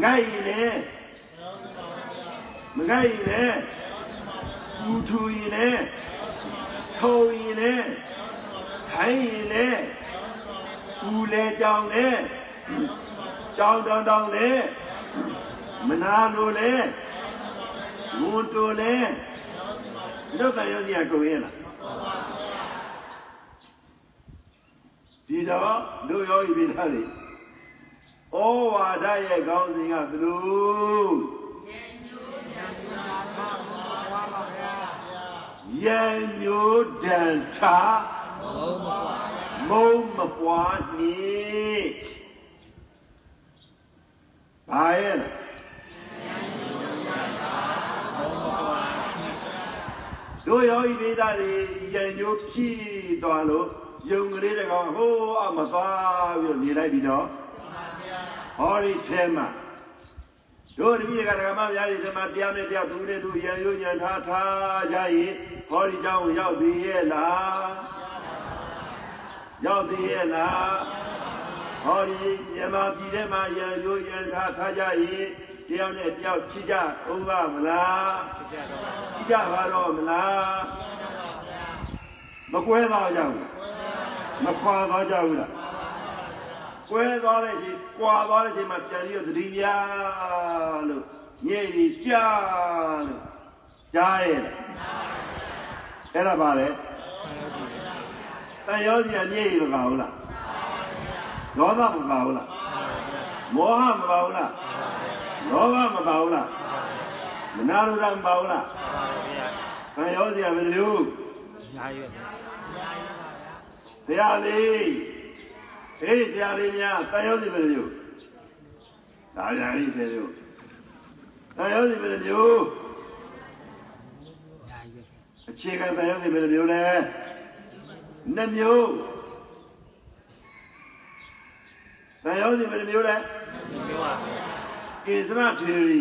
ငိုက်ရင်လည်းမငိုက်ရင်လည်းဘူထူရင်လည်းထုံရင်လည်းဟိုင်းရင်လည်းဦးလေကြောင်လည်းကြောင်တောင်တောင်လည်းမနာလို့လည်းဝန်တိုလည်းလောကရောစီကကုန်ရဲ့လား ဒီတော့လူရောဤပိသားတွေဩဝါဒရဲ့ကောင်းစဉ်ကဘယ်လိုယံညိုဒန်ချာဘုံပါမုံမပွားနေဘာရဲ့လဲဘုံပါတို့ရောဤပိသားတွေယံညိုဖြည့်သွားလို့ ယုံကလေးတကောင်ဟိုးအမသွားပြီးနေလိုက်ပြီနော်ဟောဒီထဲမှာတို့တပည့်ကဓမ္မများတွေဒီမှာတရားနဲ့တရားသူနဲ့သူရံရိုးညံထားထားကြရင်ဟောဒီကြောင့်ရောက်သေးရဲ့လားရောက်သေးရဲ့လားဟောဒီမြန်မာပြည်ထဲမှာရံရိုးညံထားထားကြရင်တရားနဲ့တရားချစ်ကြဦးပါမလားချစ်ကြပါတော့မလားမကွဲတော့ကြဘူး မခွာသွားကြဘူးလားကွဲသွားတဲ့ချိန်ကွာသွားတဲ့ချိန်မှာပြန်ပြီးတော့သတိရလို့ညည်ကြီးကြားလို့ကြားရဲ့အဲ့ဒါပါလေတန်ရောစီကညည်ကြီးမပါဘူးလားဒေါသမပါဘူးလားမောဟမပါဘူးလားလောဘမပါဘူးလားမနာလိုတာမပါဘူးလားပါပါဗျာတန်ရောစီကဘယ်လိုညာရွက်ဆရာ လေးဟေးဆရာလေးများတန်ရောစီဘယ်လိုဒါဗျာကြီးဆရာတို့တန်ရောစီဘယ်လိုညာရွက်အခြေခံတန်ရောစီဘယ်လိုမျိုးလဲနှစ်မျိုးတန်ရောစီဘယ်လိုမျိုးလဲပြောပါကေစရထေရီ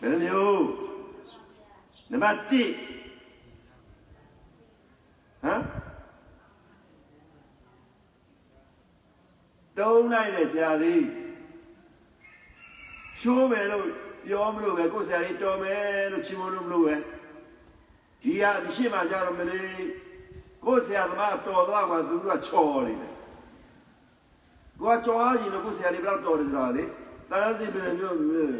ဘယ်လိုမျိုးနံပါတ်1 တုံးလိုက်တဲ့ဆရာလေးရှိုးမယ်လို့ပြောမလို့ပဲကိုယ်ဆရာလေးတော်မယ်လို့ချီးမွမ်းလို့မလို့ပဲဒီဟာဒီရှိမှကြတော့မလေးကိုယ်ဆရာသမားတော်သွားမှသူတို့ကချော်နေတယ်ကိုကကြော်အားကြီးလို့ကိုယ်ဆရာလေးဘယ်တော့တော်တယ်ဆိုတာလေတန်းစီပြန်မျိုးမျိုး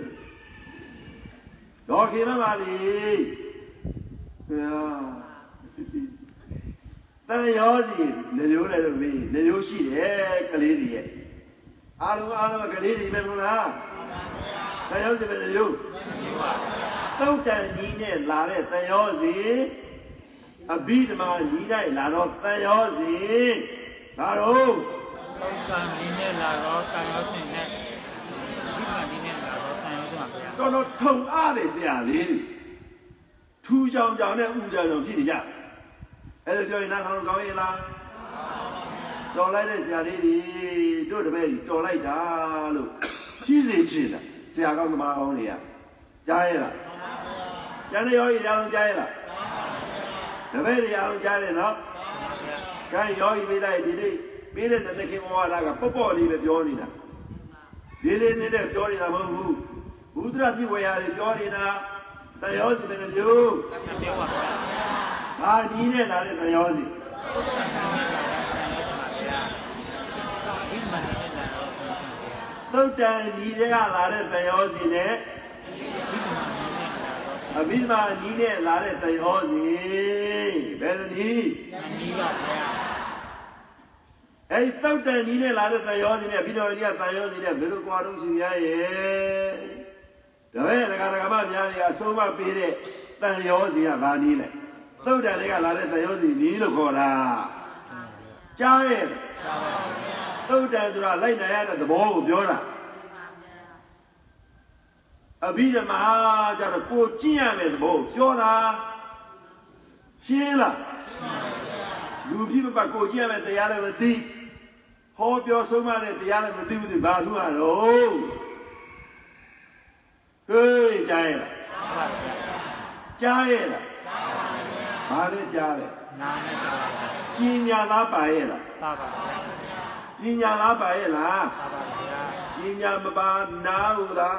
တော့ခေမပါလေဟာ တန်ရောစီနေမျိုးလည်းလို့မင်းနေမျိုးရှိတယ်ကလေးတွေရဲ့အားလုံးအားလုံးကလေးတွေပဲမဟုတ်လားတန်ရောစီပဲနေမျိုးသုတ်တန်ကြီးနဲ့လာတဲ့တန်ရောစီအဘိဓမ္မာကြီး၌လာတော့တန်ရောစီဒါတော့သုံးကံဒီနဲ့လာတော့ကံရောစင်နဲ့ဒီကံဒီနဲ့လာတော့ကံရောစင်ပါဗျာတော်တော်ထုံအားတယ်ဆရာလေးထူကြောင်ကြောင်နဲ့ဥကြောင်ကြောင်ဖြစ်နေကြ အဲ့ဒါပြောရင်နားထောင်ကောင်းရဲ့လားတော်လိုက်တဲ့ဆရာလေးတွေတို့တပည့်ကြီးတော်လိုက်တာလို့ကြီးစေချင်တာဆရာကောင်းသမားကောင်းတွေကကြားရဲ့လားကျန်တဲ့ရောကြီးကြားလုံးကြားရဲ့လားတပည့်တွေအားလုံးကြားတယ်နော်ဗျာကဲရောကြီးပေးလိုက်ဒီနေ့ပေးတဲ့တခင်ဘဝလာကပေါ့ပေါ့လေးပဲပြောနေတာဒီလေးနေတဲ့ပြောနေတာမဟုတ်ဘူးဘုဒ္ဓရာဖြစ်ဝေရာတွေပြောနေတာတယောစီပဲမျိုးကံပြောပါဗျာ ဟာဒီနဲ့လာတဲ့တယောစီဒီမှာနဲ့လာတော့ကံစင်ဗျာသုတ်တန်ဒီတွေကလာတဲ့တယောစီနဲ့ဒီမှာနဲ့လာတော့အဘိဓမ္မာဒီနဲ့လာတဲ့တယောစီဘယ်လိုနည်းကံကြီးပါဗျာအဲဒီသုတ်တန်ဒီနဲ့လာတဲ့တယောစီနဲ့အဘိဓမ္မာဒီကတယောစီနဲ့ဘယ်လိုကြွားတော့ရှင်ရရဲ့ဒါပဲဒကာဒကာမများတွေအဆုံးမပေးတဲ့တန်ယောစီကဘာနည်းလဲ သုတ်တန်တွေကလာတဲ့တယောစီနည်းလို့ခေါ်တာကြားရဲ့သာပါဗျာသုတ်တန်ဆိုတာလိုက်နိုင်ရတဲ့သဘောကိုပြောတာအဘိဓမ္မာကျတော့ကိုကျင့်ရမယ်သဘောကိုပြောတာရှင်းလားလူပြိပပတ်ကိုကျင့်ရမယ်တရားလည်းမသိဟောပြောဆုံးမတဲ့တရားလည်းမသိဘူးဒီဘာလို့ရတော့ဟေးကြားရလားသာပါဗျာကြားရလား ဘာလဲကြားလဲနာနဲ့သာပါဗျာပညာသားပါရဲ့လားသာပါဗျာပညာသားပါရဲ့လားသာပါဗျာပညာမပါနာဟုသာ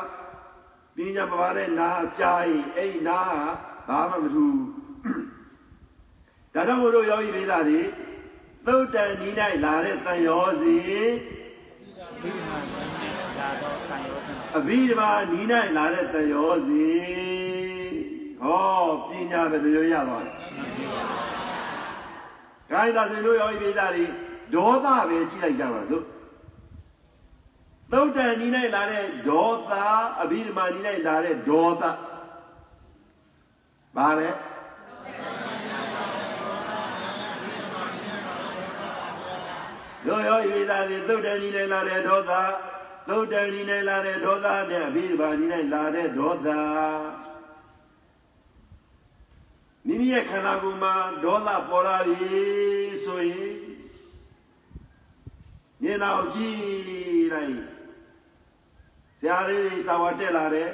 ပညာမပါတဲ့နာကြားရင်အဲ့ဒီနာဟာဘာမှမထူးဒါကြောင့်မို့လို့ယောဂီလေးသားတွေသုတ်တန်ဤ၌လာတဲ့တန်ရောစီဒီမှာနဲ့လာတော့ကံရောစင်ပါအဘိဓမ္မာဤ၌လာတဲ့တန်ရောစီ ဟောပညာပဲတို့ရသွားတယ်။ခိုင်းတာဆိုလို့ယောဂီလေးသားတွေဒေါသပဲကြည့်လိုက်ကြပါစို့သုတ်တန်ဤ၌လာတဲ့ဒေါသအဘိဓမ္မာဤ၌လာတဲ့ဒေါသဘာလဲတို့ရောဤသားတွေသုတ်တန်ဤ၌လာတဲ့ဒေါသသုတ်တန်ဤ၌လာတဲ့ဒေါသနဲ့အဘိဓမ္မာဤ၌လာတဲ့ဒေါသ မိမိရဲ့ခန္ဓာကိုယ်မှာဒေါသပေါ်လာပြီဆိုရင်မျက်နှာကိုကြည့်လိုက်ဆရာလေးတွေစာဝါတက်လာတယ်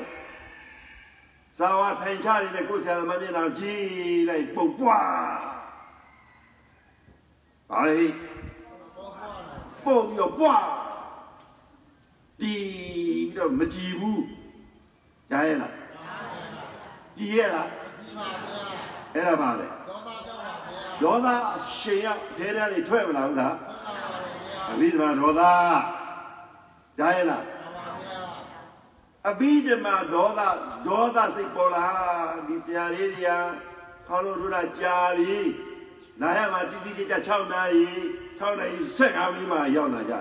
စာဝါထိုင်ချနေတဲ့ကိုယ်ဆရာသမားမျက်နှာကြည့်လိုက်ပုတ်ပွားပါလေပုတ်ပြီးတော့ပွားတီးပြီးတော့မကြည်ဘူးကြားရဲ့လားကြည်ရဲ့လား အဲ့ဒါပါလေဒေါသအရှင်ရထဲထဲတွေထွက်မလာဘူးလားအဘိဓမ္မာဒေါသကြားရဲ့လားအဘိဓမ္မာဒေါသဒေါသစိတ်ပေါ်လာဒီဆရာလေးတွေကခေါင်းလုံးတို့တာကြာပြီလာရမှာတိတိကျကျ6နာရီ6နာရီ15မိနစ်မှရောက်လာကြ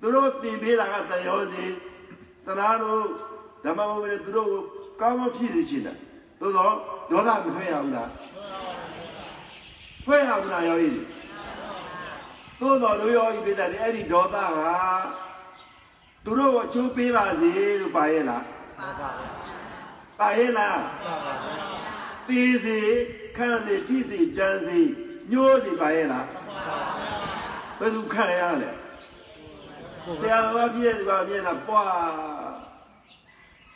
သူတို့တင်ပေးတာကတန်ရောစီတနာတို့ဓမ္မဘုရားသူတို့ကိုကောင်းကောင်းဖြစ်စေချင်တယ် သို့တော့ဒေါသမထွက်ရဘူးလားထွက်ရဘူးလားရောဤသို့တော့လူရောဤပြတဲ့အဲ့ဒီဒေါသကသူတို့ကိုအကျိုးပေးပါစေလို့ပါရဲ့လားပါရဲ့လားตีစီခံစီထိစီကြမ်းစီညိုးစီပါရဲ့လားဘယ်သူခံရလဲဆရာတော်ပြည့်တဲ့ဘာပြည့်လားပွာ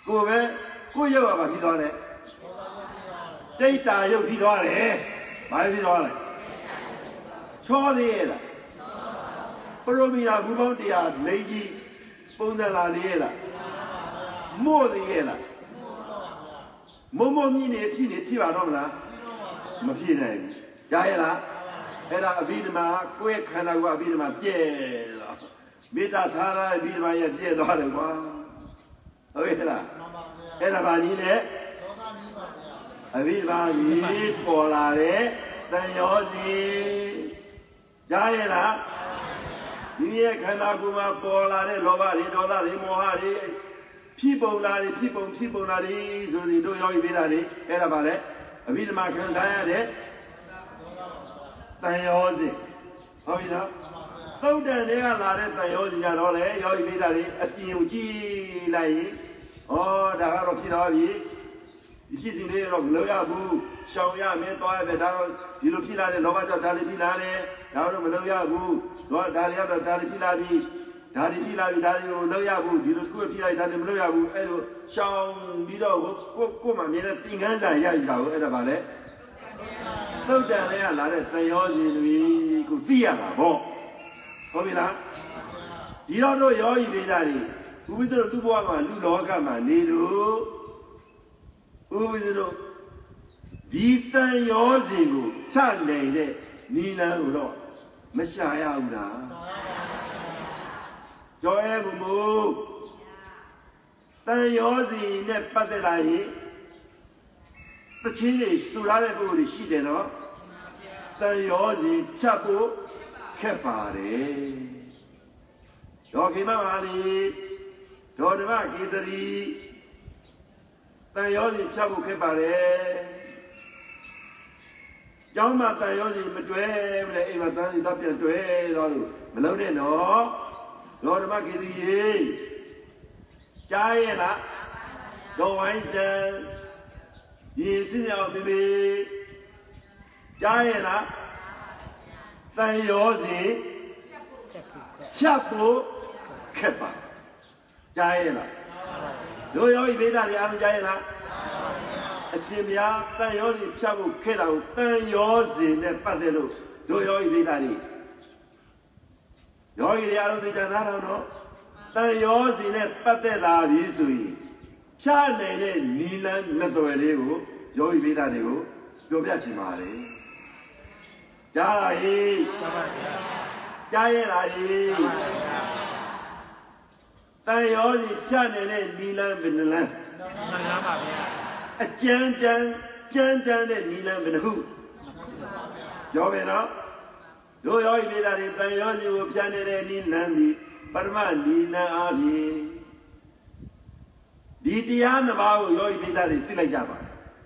ကိုပဲကိုရုပ်ကဘာဖြစ်သွားလဲ ဒိတ်တာရုပ်ဖြစ်သွားတယ်ဘာဖြစ်သွားလဲချောသေးရဲ့လားပရိုမီယာဘူးပေါင်းတရားလိမ့်ကြီးပုံစံလာလေးရဲ့လားမို့သေးရဲ့လားမုံမုံမြင့်နေဖြစ်နေဖြစ်ပါတော့မလားမဖြစ်နိုင်ဘူးကြားရဲ့လားအဲ့ဒါအဘိဓမ္မာကိုယ့်ရဲ့ခန္ဓာကိုယ်အဘိဓမ္မာပြည့်တော့မေတ္တာထားရတဲ့အဘိဓမ္မာရဲ့ပြည့်သွားတယ်ကွာဟုတ်ရဲ့လားအဲ့ဒါဘာနည်းလဲ အဘိဓမ္မာကြီးပေါ်လာတဲ့တန်ရောစီကြားရဲ့လားဒီရဲ့ခန္ဓာကိုယ်မှာပေါ်လာတဲ့လောဘတွေဒေါသတွေမောဟတွေဖြစ်ပုံလာတွေဖြစ်ပုံဖြစ်ပုံလာတွေဆိုရင်တို့ရောက်ပြီးတာတွေအဲ့ဒါပါလေအဘိဓမ္မာခံစားရတဲ့တန်ရောစီဟုတ်ပြီနော်သုတ်တန်တွေကလာတဲ့တန်ရောစီကြတော့လေရောက်ပြီးတာတွေအပြင်ကိုကြည့်လိုက်ရင်ဩဒါကတော့ဖြစ်သွားပြီ ဒီဖြစ်စဉ်လေးတော့မလုပ်ရဘူးရှောင်ရမယ်သွားရမယ်ဒါတော့ဒီလိုဖြစ်လာတဲ့လောဘကြောင့်ဒါလေးဖြစ်လာတယ်ဒါတော့မလုပ်ရဘူးတော့ဒါတွေကတော့ဒါတွေဖြစ်လာပြီဒါတွေဖြစ်လာပြီဒါတွေကိုမလုပ်ရဘူးဒီလိုတစ်ခုဖြစ်လိုက်ဒါတွေမလုပ်ရဘူးအဲ့လိုရှောင်ပြီးတော့ကိုကိုမှမြင်တဲ့သင်္ကန်းစာရယူတာကိုအဲ့ဒါပါလေသုတ်တန်လေးကလာတဲ့သံရောစီတွေကိုသိရတာပေါ့ဟုတ်ပြီလားဒီတော့တို့ရောဤသေးတာတွေဘုရားတို့သူ့ဘဝမှာလူလောကမှာနေလို့ ဘုရားတို့ဒီတန်ရောစီကိုချနိုင်တဲ့နီလန်းကိုတော့မရှာရဘူးလားကျော်ရဲဘုမူတန်ရောစီနဲ့ပတ်သက်လာရင်တချင်းတွေစူရတဲ့ပုဂ္ဂိုလ်တွေရှိတယ်နော်တန်ရောစီဖြတ်ဖို့ခက်ပါတယ်ဒေါ်ခေမမာလီဒေါ်ဓမ္မကေတရီ တန်ရောစီဖြတ်ဖို့ခက်ပါတယ်ကျောင်းမှာတန်ရောစီမတွဲမလဲအိမ်မှာတန်စီတော့ပြန်တွဲသွားလို့မလုံးနဲ့နော်ဒေါ်ဓမ္မကေတရီကြားရဲ့လားဒေါ်ဝိုင်းစံရေစင်းအောင်ပြပြကြားရဲ့လားတန်ရောစီဖြတ်ဖို့ခက်ပါကြားရဲ့လား တို့ရောဤဗေဒတွေအားမကြားရဲ့လားအရှင်မြတ်တန်ရောစီဖြတ်ဖို့ခက်တာကိုတန်ရောစီနဲ့ပတ်သက်လို့တို့ရောဤဗေဒတွေယောဂီတွေအားလုံးသိကြနားထောင်တော့တန်ရောစီနဲ့ပတ်သက်လာပြီဆိုရင်ဖြားနေတဲ့နီလန်းနှစ်သွယ်လေးကိုယောဂီဗေဒတွေကိုပြောပြချင်ပါတယ်ကြားလာဟေးသဘာဝတရားကြားရလားဟေးသဘာဝ တရားတန်ရောစီဖြတ်နေတဲ့နီလန်းဘယ်နှလန်းမှန်လားပါဗျာအကျဉ်းတန်းကျန်းတန်းတဲ့နီလန်းဘယ်နှခုပြောမယ်နော်တို့ရောဤပြည်သားတွေတန်ရောစီကိုဖြတ်နေတဲ့နီလန်းဒီပရမနီလန်းအားဖြင့်ဒီတရားနှစ်ပါးကိုရောဤပြည်သားတွေသိလိုက်ကြပါ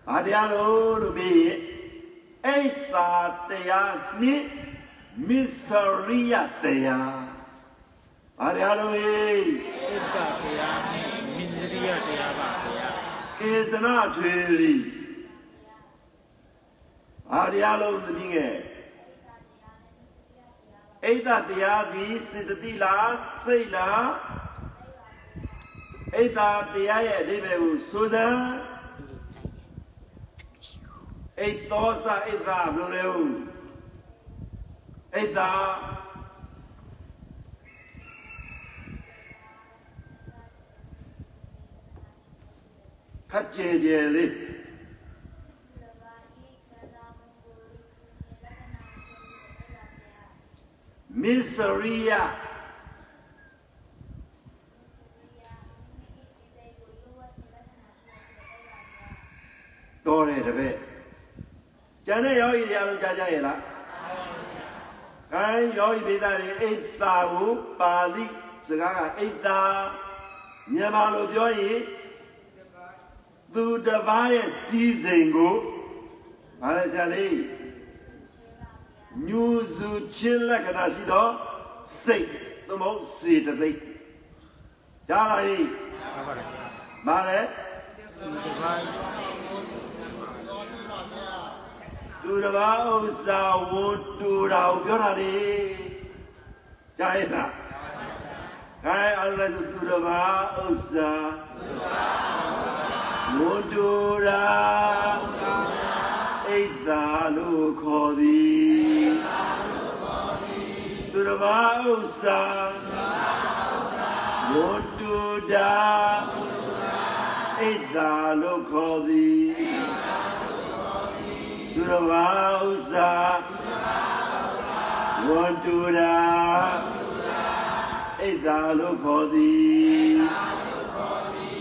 ဘာတရားလို့လို့ပြီးရင်အိတ်သာတရားနှင့်မစ္စရိယတရား ဘာတရားလို့ဟေးသစ္စာတရားနဲ့မစ္စရိယတရားပါဗျာကေစနာထွေရီဘာတရားလုံးသမီးငယ်အိဒတရားသည်စေတသိလားစိတ်လားအိတ်သာတရားရဲ့အဓိပ္ပာယ်ကိုဆိုစမ်းအိတ်သောစအိတ်သာဘယ်လိုလဲဟုတ်အိတ် ခက်ကြဲကြဲလေးမစ္စရိယတော်တယ်တပည့်ကျန်တဲ့ယောဂီတွေအလုံးကြားကြရဲ့လားခိုင်းယောဂီပိသတွေအိတ်တာကိုပါဠိစကားကအိတ်တာမြန်မာလိုပြောရင် သူတစ်ပါးရဲ့စီစဉ်ကိုဗါလဲကြလေးညူစုချင်းလက္ခဏာရှိသောစိတ်သမုတ်စေတသိက်ကြားလာရင်ဟုတ်ပါတယ်ဗျာဗါလဲဒီတစ်ပါးသူတစ်ပါးဥစ္စာဝန်တူတာကိုပြောတာလေကြားရဲ့လားခိုင်းအဲ့ဒါဆိုသူ တစ်ပါးဥစ္စာဝန်တူတာဣဒ္ဓာလို့ခေါ်သည်သူတစ်ပါးဥစ္စာဝန်တူတာဣဒ္ဓာလို့ခေါ်သည်သူတော်ဘာဥစ္စာဝန္တူရာဣဒ္ဓာလို့ခေါ်သည်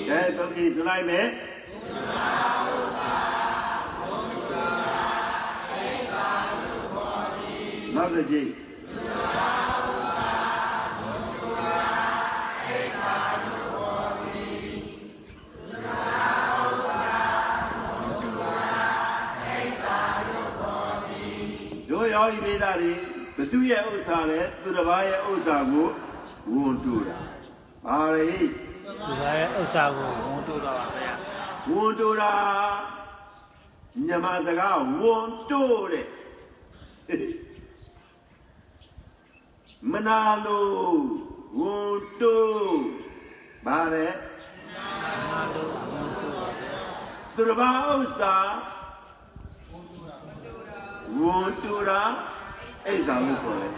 ကဲတော့ဒီစလိုက်မယ် နောက်တစ်ကြိမ်တို့ရောဤမိသားတွေဘသူရဲ့ဥစ္စာလဲသူတစ်ပါးရဲ့ဥစ္စာကိုဝန်တူတာဘာလဲဒီပါရဲ့ဥစ္စာကိုဝန်တိုးတော့ပါဗျာ ဝန်တူတာမြန်မာစကားဝန်တူတဲ့မနာလို့ဝန်တူဘာလဲမာလို့ဝန်တိုးပါဗျာသူတစ်ပါးဥစ္စာဝန်တူတာအဲ့ဒါလို့ခေါ်တယ်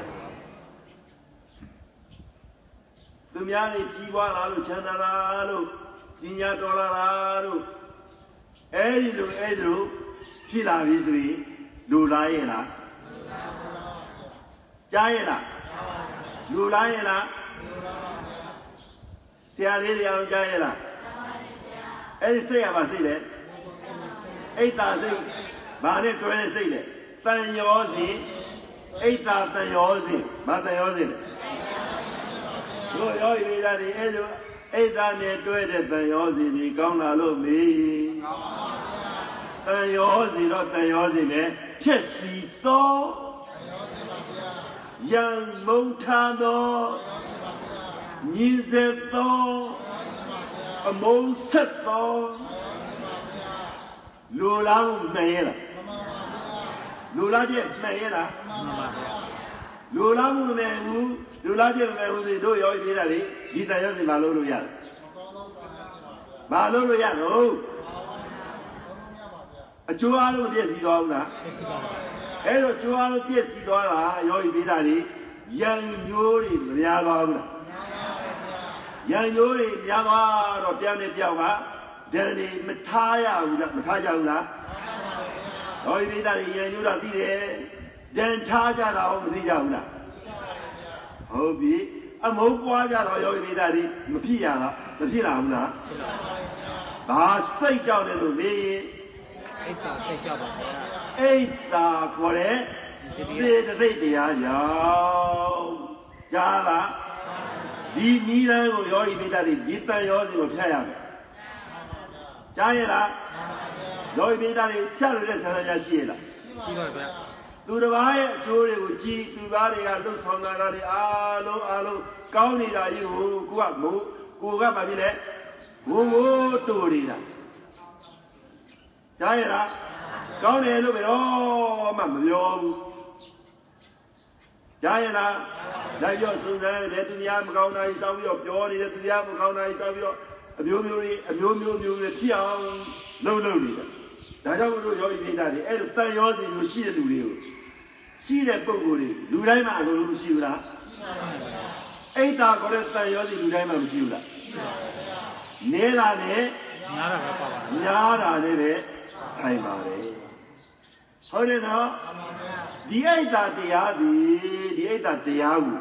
သူများနေကြီးပွားလာလို့ချမ်းသာလာလို့ပညာတော်လာလာလို့ အဲ့ဒီလိုအဲ့ဒီလိုဖြစ်လာပြီဆိုရင်လူလားရဲ့လားကြားရဲ့လားလူလားရဲ့လားဆရာလေးတွေအောင်ကြားရဲ့လားအဲ့ဒီစိတ်ရပါစိတ်လေအိတ်တာစိတ်ဘာနဲ့တွဲတဲ့စိတ်လဲတန်ရောစဉ်အိတ်တာတန်ရောစဉ်ဘာတန်ရောစဉ်လဲတို့ရောဤမိသားတွေအဲ့လို အိတ်တာနဲ့တွဲတဲ့တန်ရောစဉ်ဒီကောင်းလာလို့မေးတန်ရောစဉ်တော့တန်ရောစဉ်ပဲဖြစ်စီသောယံမုံထားသောညီစေသောအမုံဆက်သောလူလားမှန်ရဲ့လားလူလားကျမှန်ရဲ့လားမှန်ပါဗျာလူလားမှုမမှန်ဘူး လူလားကျမမှန်ဘူးဆိုတို့ရောပြေးတာလေဒီတန်ရောစင်မလုပ်လို့ရတယ်မလုပ်လို့ရတော့အကျိုးအားလုံးပြည့်စည်သွားဘူးလားဖြစ်စီပါဗျာအဲ့တော့ကျိုးအားလုံးပြည့်စည်သွားတာရောပြေးတာလေရံညိုးတွေမများသွားဘူးလားရံညိုးတွေများသွားတော့တယောက်နဲ့တယောက်ကဒဏ်တွေမထားရဘူးလားမထားကြဘူးလားဟောဒီမိသားတွေရံညိုးတာသိတယ်ဒဏ်ထားကြတာဟုတ်မသိကြဘူးလား ဟုတ်ပြီအမုန်းပွားကြတော့ယောဂီမိသားတွေမဖြစ်ရလားမဖြစ်လာဘူးလားဘာစိတ်ကြောက်တယ်လို့မေးရင်အိတ်သာစိတ်ကြောက်ပါဗျာအိတ်တာခေါ်တဲ့စေတသိက်တရားကြောင့်ကြားလားဒီနီးလန်းကိုယောဂီမိသားတွေဒီတန်ရောစီကိုဖြတ်ရမယ်ကြားရလားယောဂီမိသားတွေဖြတ်လို့တဲ့ဆန္ဒများရှိရလားရှိပါဗျာ သူတစ်ပါးရဲ့အကျိုးတွေကိုကြည်သူသားတွေကလှုပ်ဆောင်တာတွေအားလုံးအားလုံးကောင်းနေတာကြီးကိုကိုကမို့ကိုကဘာဖြစ်လဲဝုံဝိုးတူနေတာကြားရလားကောင်းတယ်လို့ဘယ်တော့မှမပြောဘူးကြားရလားလိုက်ပြောစုံစမ်းတယ်သူများမကောင်းတာကြီးစောင်းပြီးတော့ပြောနေတယ်သူများမကောင်းတာကြီးစောင်းပြီးတော့အမျိုးမျိုးတွေအမျိုးမျိုးမျိုးတွေဖြစ်အောင်လုပ်လုပ်နေတာဒါကြောင့်မလို့ယောဂီပိဋကတွေအဲ့လိုတန်ရောစီမျိုးရှိတဲ့လူတွေကို ရှိတဲ့ပုံကိုယ်တွေလူတိုင်းမှာအလိုလိုမရှိဘူးလားအိတ်တာခေါ်တဲ့တန်ရောစီလူတိုင်းမှာမရှိဘူးလားနေတာနဲ့ညားတာပဲပါပါများတာနဲ့ပဲဆိုင်ပါတယ်ဟုတ်တယ်နော်ဒီအိတ်တာတရားဒီဒီအိတ်တာတရားကို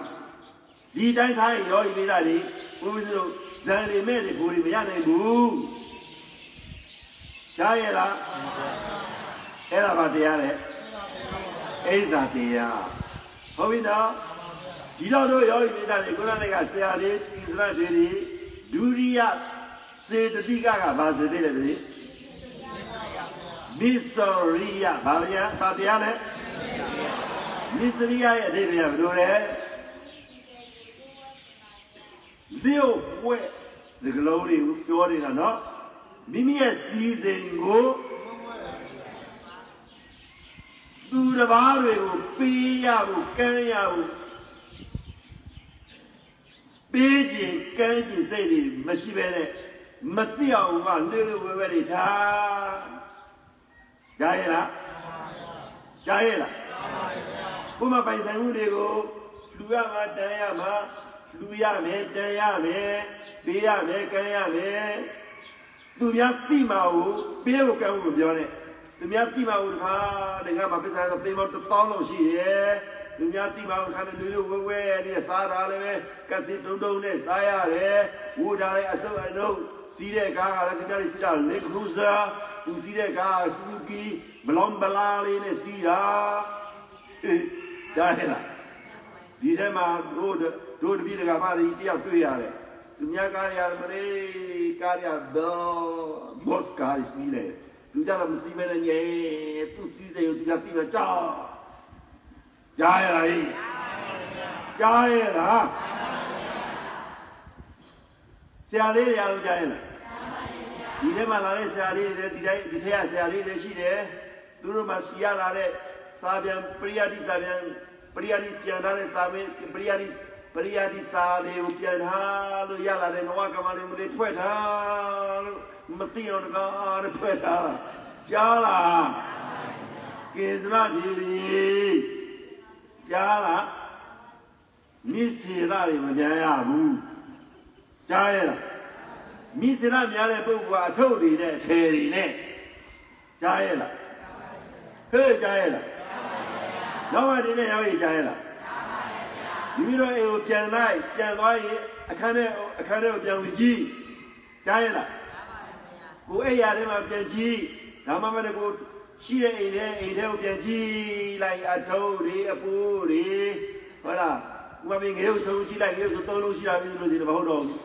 ဒီတိုင်းထားရင်ယောဂီပိဋကတွေဘုရားတို့ဇန်ရီမဲ့တွေကိုယ်တွေမရနိုင်ဘူးကြားရလားအဲ့ဒါပါတရားလေ အိတ်တာတရားဟုတ်ပြီနော်ဒီတော့တို့ယောဂီပိဋကတွေခုနကဆရာလေးဣသရတွေဒုရိယစေတတိကကဘာစေတလဲတည်းမစ္စရိယဘာဗျာဘာတရားလဲမစ္စရိယရဲ့အဓိပ္ပာယ်ကဘယ်လိုလဲလျှို့ဝဲစကလုံးတွေကိုပြောနေတာနော်မိမိရဲ့စီစဉ်ကို သူတစ်ပါးတွေကိုပေးရဖို့ကမ်းရဖို့ပေးခြင်းကမ်းခြင်းစိတ်တွေမရှိဘဲနဲ့မသိအောင်ကလှလှဝဲဝဲတွေထားကြားရလားကြားရလားဘုမပိုင်ဆိုင်မှုတွေကိုလူရမှာတန်ရမှာလူရမယ်တန်ရမယ်ပေးရမယ်ကမ်းရမယ်သူများသိမှာကိုပေးဖို့ကမ်းဖို့မပြောနဲ့ သူများသိမှာကိုတခါတခါမှာပစ္စည်းတော့သိမတော့တောင်းလို့ရှိရဲ့သူများသိမှာကိုခါတဲ့လူလူဝဲဝဲနဲ့စားတာလည်းပဲကစီတုံတုံနဲ့စားရတယ်ဝူတာလည်းအစုပ်အနှုတ်စီးတဲ့ကားကလည်းသူများတွေစီးတာလေခရူဇာသူစီးတဲ့ကားဆူကီဘလောင်ဘလာလေးနဲ့စီးတာအေးကြားရလားဒီထဲမှာတို့တို့တပည့်တကာမတွေတယောက်တွေ့ရတယ်သူများကားရမလေးကားရတော့ဘော့ကားစီး လေသူကြတော့မစီးမဲနဲ့ညဲသူစီးစေသူကပြီးတော့ကြောက်ကြားရလားဟိကြားရလားဆရာလေးတွေအားလုံးကြားရလားဒီထဲမှာလာတဲ့ဆရာလေးတွေဒီတိုင်းဒီထဲကဆရာလေးတွေရှိတယ်သူတို့မှစီရလာတဲ့စာပြန်ပရိယတိစာပြန်ပရိယတိပြန်ထားတဲ့စာမင်းပရိယတိပရိယတိစာလေးကိုပြန်ထားလို့ရလာတဲ့နဝကမလေးမလေးထွက်ထားလို့ မသိအောင်တကားနဲ့ဖွဲ့ထားတာကြားလားကေစရဒီရီကြားလားမိစေရတွေမပြန်ရဘူးကြားရလားမိစေရများတဲ့ပုဂ္ဂိုလ်ကအထုပ်တွေနဲ့အထည်တွေနဲ့ကြားရလားဟဲ့ကြားရလားနောက်မှဒီနေ့ရောက်ရင်ကြားရလားမိမိတို့အိမ်ကိုပြန်လိုက်ပြန်သွားရင်အခန်းထဲအခန်းထဲကိုပြန်ဝင်ကြည့်ကြားရလား ကိုအိမ်ရထဲမှာပြန်ကြည့်ဒါမှမဟုတ်ကိုရှိတဲ့အိမ်ထဲအိမ်ထဲကိုပြန်ကြည့်လိုက်အထုပ်တွေအပိုးတွေဟုတ်လားဥပမာငယ်ရုပ်ဆုံးကြည့်လိုက်ငယ်ရုပ်ဆုံးသုံးလုံးရှိတာပြီလို့ဆိုရင်မဟုတ်တော့ဘူး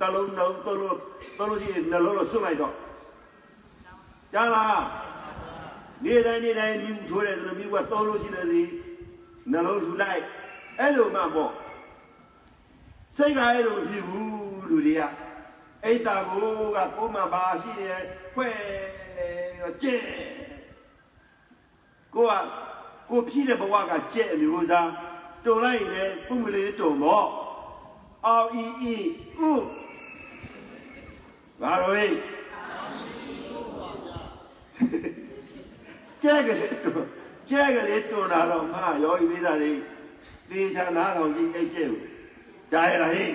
တလုံးလုံးသုံးလုံးသုံးလုံးကြည့်နှလုံးလို့စွန့်လိုက်တော့ကြားလားနေ့တိုင်းနေ့တိုင်းမြူထိုးတယ်ဆိုတော့မြူကသုံးလုံးရှိတယ်စီနှလုံးထူလိုက်အဲ့လိုမှပေါ့စိတ်ကအဲ့လိုဖြစ်ဘူးလူတွေက အိတ်တာကိုကကိုမှပါရှိတယ်ခွဲကျဲကိုကကိုဖြစ်တဲ့ဘဝကကျဲအမျိုးသားတုံလိုက်ရင်လည်းပုံမလေးတုံတော့အော်အီအီဥဘာလို့လဲကျဲကလေးတုံကျဲကလေးတုံလာတော့ငါရောဤသေးတာလေးသေချာနားတော်ကြီးအိတ်ကျဲကိုကြားရလားဟိ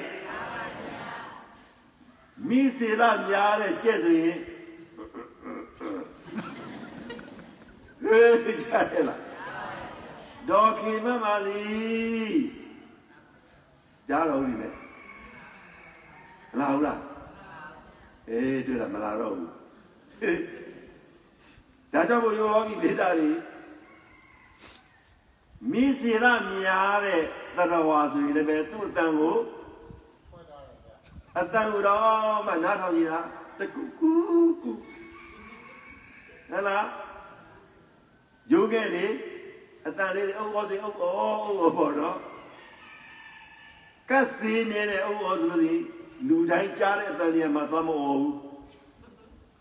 မိစေရများတဲ့ကျက်ဆိုရင်ဟေးကြားရလားဒေါ်ခေမမလီကြားတော်ဦးလေမလာဘူးလားအေးတွေ့လားမလာတော့ဘူးဒါကြောင့်ဘုယောဂီဒေတာတွေမိစေရများတဲ့တရဝါဆိုရင်လည်းသူ့အတန်ကို အတန်ကိုတော့မှနားထောင်ကြည့်လားတကူကူကူဟဲ့လားယုံခဲ့လေအတန်လေးအုပ်အောစီအုပ်အောအုပ်အောပေါ့နော်ကတ်စီနေတဲ့အုပ်အောဆိုလို့ဒီလူတိုင်းကြားတဲ့အတန်ကြီးမှာသွားမအောဘူး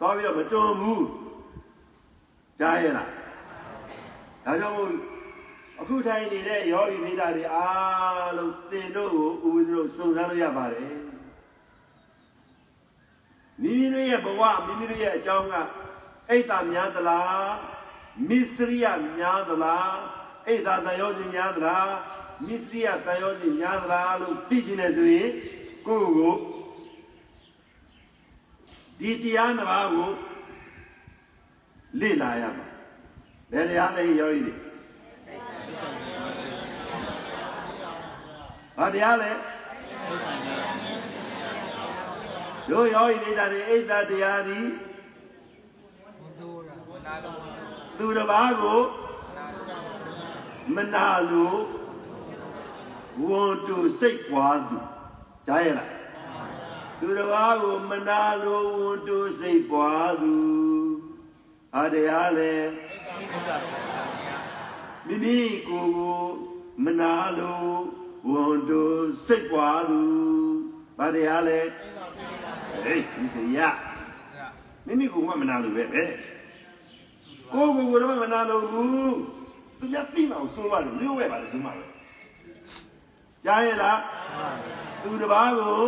သွားပြီးတော့မတွန်းဘူးကြားရလားဒါကြောင့်မို့အခုထိုင်နေတဲ့ယောဂီမိသားတွေအားလုံးသင်တို့ကိုဦးဝိသတို့စုံစမ်းလို့ရပါတယ် မိမိတို့ရဲ့ဘဝမိမိတို့ရဲ့အကြောင်းကအိတ်တာများသလားမစ္စရိယများသလားအိတ်တာတန်ရောခြင်းများသလားမစ္စရိယတန်ရောခြင်းများသလားလို့သိချင်တယ်ဆိုရင်ကိုယ့်ကိုယ်ဒီတရားနှစ်ပါးကိုလေ့လာရမှာဘယ်တရားလဲရောဤတွေဘာတရားလဲ တို့ရောဤနေတာတွေအိတ်တတရားသည်သူတစ်ပါးကိုမနာလို့ဝန်တူစိတ်ပွားသူကြားရလားသူတစ်ပါးကိုမနာလို့ဝန်တူစိတ်ပွားသူအတရားလဲမိမိကိုယ်ကိုမနာလို့ဝန်တူစိတ်ပွားသူဘာတရားလဲ ဟေးဒီစရမိမိကိုယ်ကမနာလို့ပဲပဲကိုယ်ကိုယ်ကိုတော့မနာလို့ဘူးသူများသိမအောင်ဆိုးပါလို့လျှို့ဝဲပါလေဆိုးပါလေကြားရလားသူတစ်ပါးကို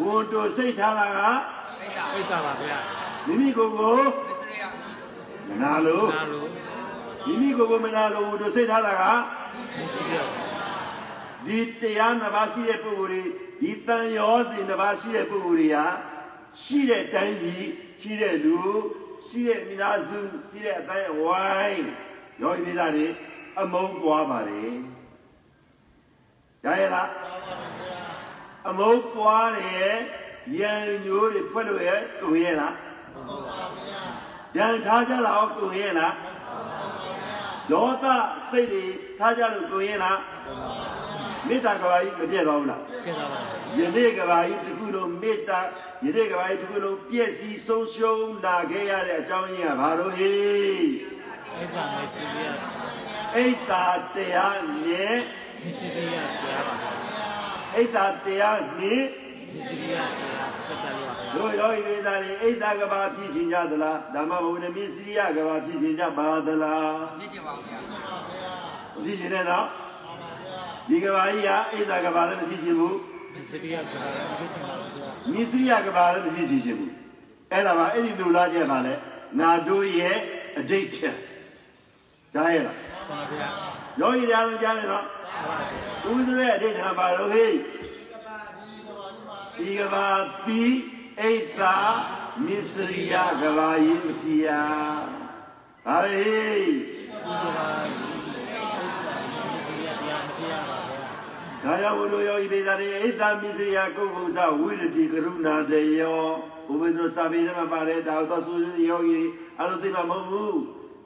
ဝန်တူစိတ်ထားတာကအိတ်တာပါဗျာမိမိကိုယ်ကိုမနာလို့နာလို့မိမိကိုယ်ကိုမနာလို့ဝန်တူစိတ်ထားတာကမရှိရ ဒီတရားနှစ်ပါးရှိတဲ့ပုဂ္ဂိုလ်တွေဒီတန်ရောစဉ်နှစ်ပါးရှိတဲ့ပုဂ္ဂိုလ်တွေကရှိတဲ့တိုင်းကြီးရှိတဲ့လူရှိတဲ့မိသားစုရှိတဲ့အတိုင်းအဝိုင်းရောမိသားတွေအမုန်းပွားပါလေရရလားအမုန်းပွားတယ်ရန်ညိုးတွေဖွက်လို့ရကုန်ရဲ့လားရန်ထားကြလားကုန်ရဲ့လားဒေါသစိတ်တွေထားကြလို့ကုန်ရဲ့လား မေတ္တာကဘာကြီးမပြည့်သွားဘူးလားကဲတာပါယနေ့ကဘာကြီးတစ်ခုလုံးမေတ္တာယနေ့ကဘာကြီးတစ်ခုလုံးပြည့်စည်ဆုံးရှုံးလာခဲ့ရတဲ့အကြောင်းရင်းကဘာလို့ဟေးအိတ်တာမရှိရအိတ်တာတရားနဲ့မရှိရဆရာပါဗျာအိတ်တာတရားနဲ့မရှိရဆရာတက်တယ်ပါဗျာတို့ရောဤဝိသားတွေအိတ်တာကဘာဖြစ်ခြင်းကြသလားဓမ္မဘုံနဲ့မစ္စရိယကဘာဖြစ်ခြင်းကြပါသလားဖြစ်ကြပါဦးဗျာမဖြစ်ခြင်းနဲ့တော့ ဒီကဘာကြီးကအိတ်တာကဘာလည်းမဖြစ်ခြင်းဘူးမရှိရဆရာမရှိပါဘူးဗျာမစ္စရိယကဘာလည်းမဖြစ်ခြင်းဘူးအဲ့ဒါပါအဲ့ဒီလူလားချက်ပါလေနာတို့ရဲ့အဋိဋ္ဌံကြားရလားပါဗျာယောဂီတရားလုံးကြားနေတော့ဥဒရဲ့အဋိဋ္ဌံပါလို့ဟေးဒီကဘာတိအိတ်တာမစ္စရိယကဘာယိမတိယဟာဟေးဒီကဘာမရှိရတရားမရှိရပါဗျာ ဒါကြောင့်ဘုလိုယောဂီပိသာတွေအိတ်တာမစ္စရိယကုက္ကုသဝိရတိကရုဏာတယောဘုဘိသောစာပေထဲမှာပါတယ်ဒါတော့ဆိုယောဂီအဲ့လိုသိမှာမဟုတ်ဘူး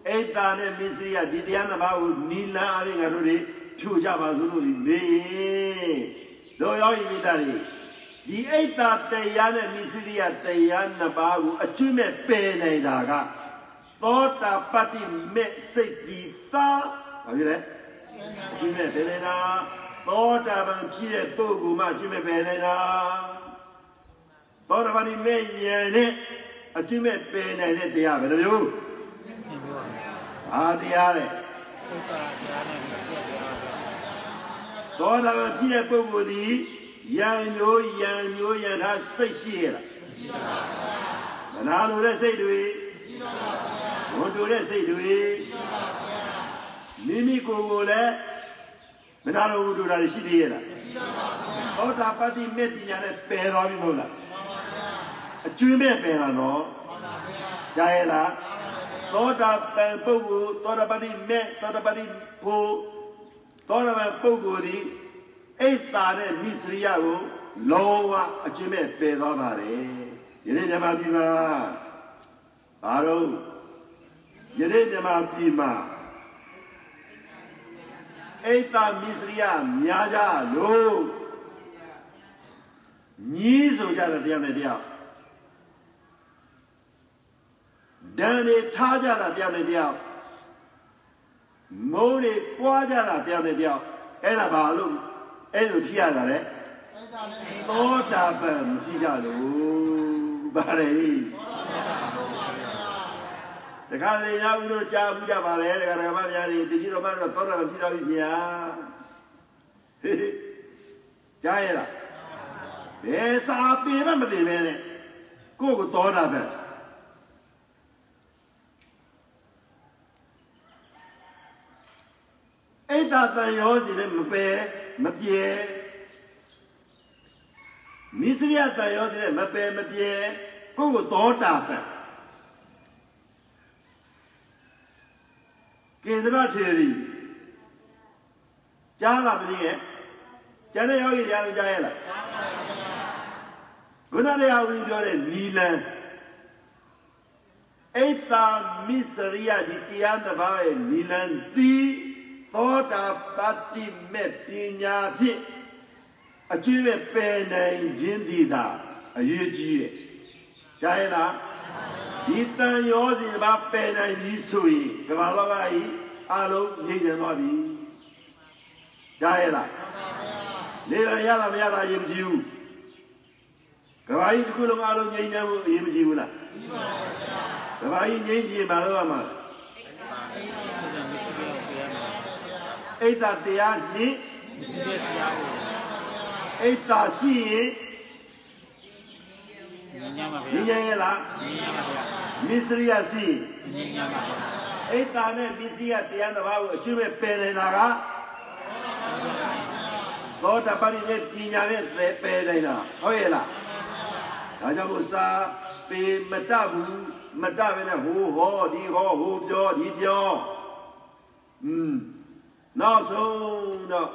အိတ်တာနဲ့မစ္စရိယဒီတရားနှစ်ပါးကိုနီလန်းအပြင်ငါတို့တွေဖြိုကြပါစို့လို့ဒီမေးတို့ယောဂီပိသာတွေဒီအိတ်တာတရားနဲ့မစ္စရိယတရားနှစ်ပါးကိုအကျွတ်မဲ့ပယ်နေတာကသောတာပတ္တိမဲ့စိတ်ဒီသာဘာဖြစ်လဲအကျွတ်မဲ့ပယ်နေတာ သောတာပန်ဖြစ်တဲ့ပုဂ္ဂိုလ်မှအကျွတ်မဲ့ပယ်နေတာသောတာပန်ဒီမဲ့ဉာဏ်နဲ့အကျွတ်မဲ့ပယ်နိုင်တဲ့တရားဘယ်လိုမျိုးဒီလိုပါဗျာအာတရားတဲ့အိတ်တာတရားနဲ့မရှိရပါဗျာသောတာပန်ဖြစ်တဲ့ပုဂ္ဂိုလ်သည်ယံညိုယံညိုယံထားစိတ်ရှိရလားမရှိပါဘူးမနာလိုတဲ့စိတ်တွေမရှိပါဘူးဝန်တူတဲ့စိတ်တွေမရှိပါဘူးမိမိကိုယ်ကိုလည်း မနာလိုဝန်တူတာတွေရှိသေးရဲ့လားမရှိပါဘူးသောတာပတ္တိမေတ္တိညာနဲ့ပယ်သွားပြီမဟုတ်လားမှန်ပါဗျာအကျွင်းမဲ့ပယ်လာတော့မှန်ပါဗျာကြားရဲ့လားသောတာပန်ပုဂ္ဂိုလ်သောတာပတ္တိမေသောတာပတ္တိဖို့သောရမပုဂ္ဂိုလ်သည်အိတ်တာတဲ့မိစရိယကိုလုံးဝအကျင့်မဲ့ပယ်သွားပါတယ်ယနေ့မြမပြည်မှာဘာလို့ယနေ့မြမပြည်မှာ အိတ်တာမိစရိယများကြလို့ညီးဆိုကြတဲ့တရားနဲ့တရားဒဏ်တွေထားကြတာတရားနဲ့တရားမိုးတွေပွားကြတာတယောက်နဲ့တယောက်အဲ့ဒါဘာလို့အဲ့လိုဖြစ်ရတာလဲသောတာပန်မဖြစ်ကြလို့ဗါလေ တခါလေညာဦးတို့ကြားဘူးကြပါလေတခါတခါမများနေဒီကြီးတော်မတော့သောတာပန်ဖြစ်တော့ပြီဗျာဟေးကြားရလားဘယ်စာပေမှမသိပဲနဲ့ကိုယ့်ကိုသောတာပဲအိတ်တာတန်ရောစီနဲ့မပယ်မပြေမိစရိယတန်ရောစီနဲ့မပယ်မပြေကိုယ့်ကိုသောတာပဲ ကေသရထေရီကြားလာပြီရဲ့ကျန်တဲ့ယောဂီတရားကိုကြားရလားခုနတရားဦးပြောတဲ့နီလန်အိတ်တာမိစရိယဒီတရားတစ်ပါးရဲ့နီလန်သီသောတာပတ္တိမဲ့ပညာဖြင့်အကျွေးပဲပယ်နိုင်ခြင်းဒီသာအရေးကြီးတယ်ကြားရလား ဒီတန်ရောစီတစ်ပါးပယ်နိုင်ပြီဆိုရင်ကမ္ဘာလောကကြီးအလုံးငြိမ့်နေသွားပြီကြားရလားနေရရလားမရလားအရေးမကြီးဘူးကဘာကြီးတစ်ခုလုံးအလုံးငြိမ်းချမ်းဖို့အရေးမကြီးဘူးလားကြီးပါပါဗျာကဘာကြီးငြိမ်းချမ်းပါလို့ရမှာအိတ်တာတရားနှင့်အိတ်တာရှိရင် ညံ့ပါငြိဗျာမ်းချမ်းရဲ့လားညံ့ပါဗျာမစ္စရိယရှိရင်ညံ့ပါဗျာအိတ်တာနဲ့မစ္စရိယတရားတစ်ပါးကိုအကျွတ်ပဲပယ်နေတာကသောတာပတိနဲ့ပညာနဲ့ပယ်နေတာဟုတ်ရဲ့လားဒါကြောင့်မို့စာပေမတဘူးမတပဲနဲ့ဟိုဟောဒီဟောဟိုပြောဒီပြောอืมနောက်ဆုံးတော့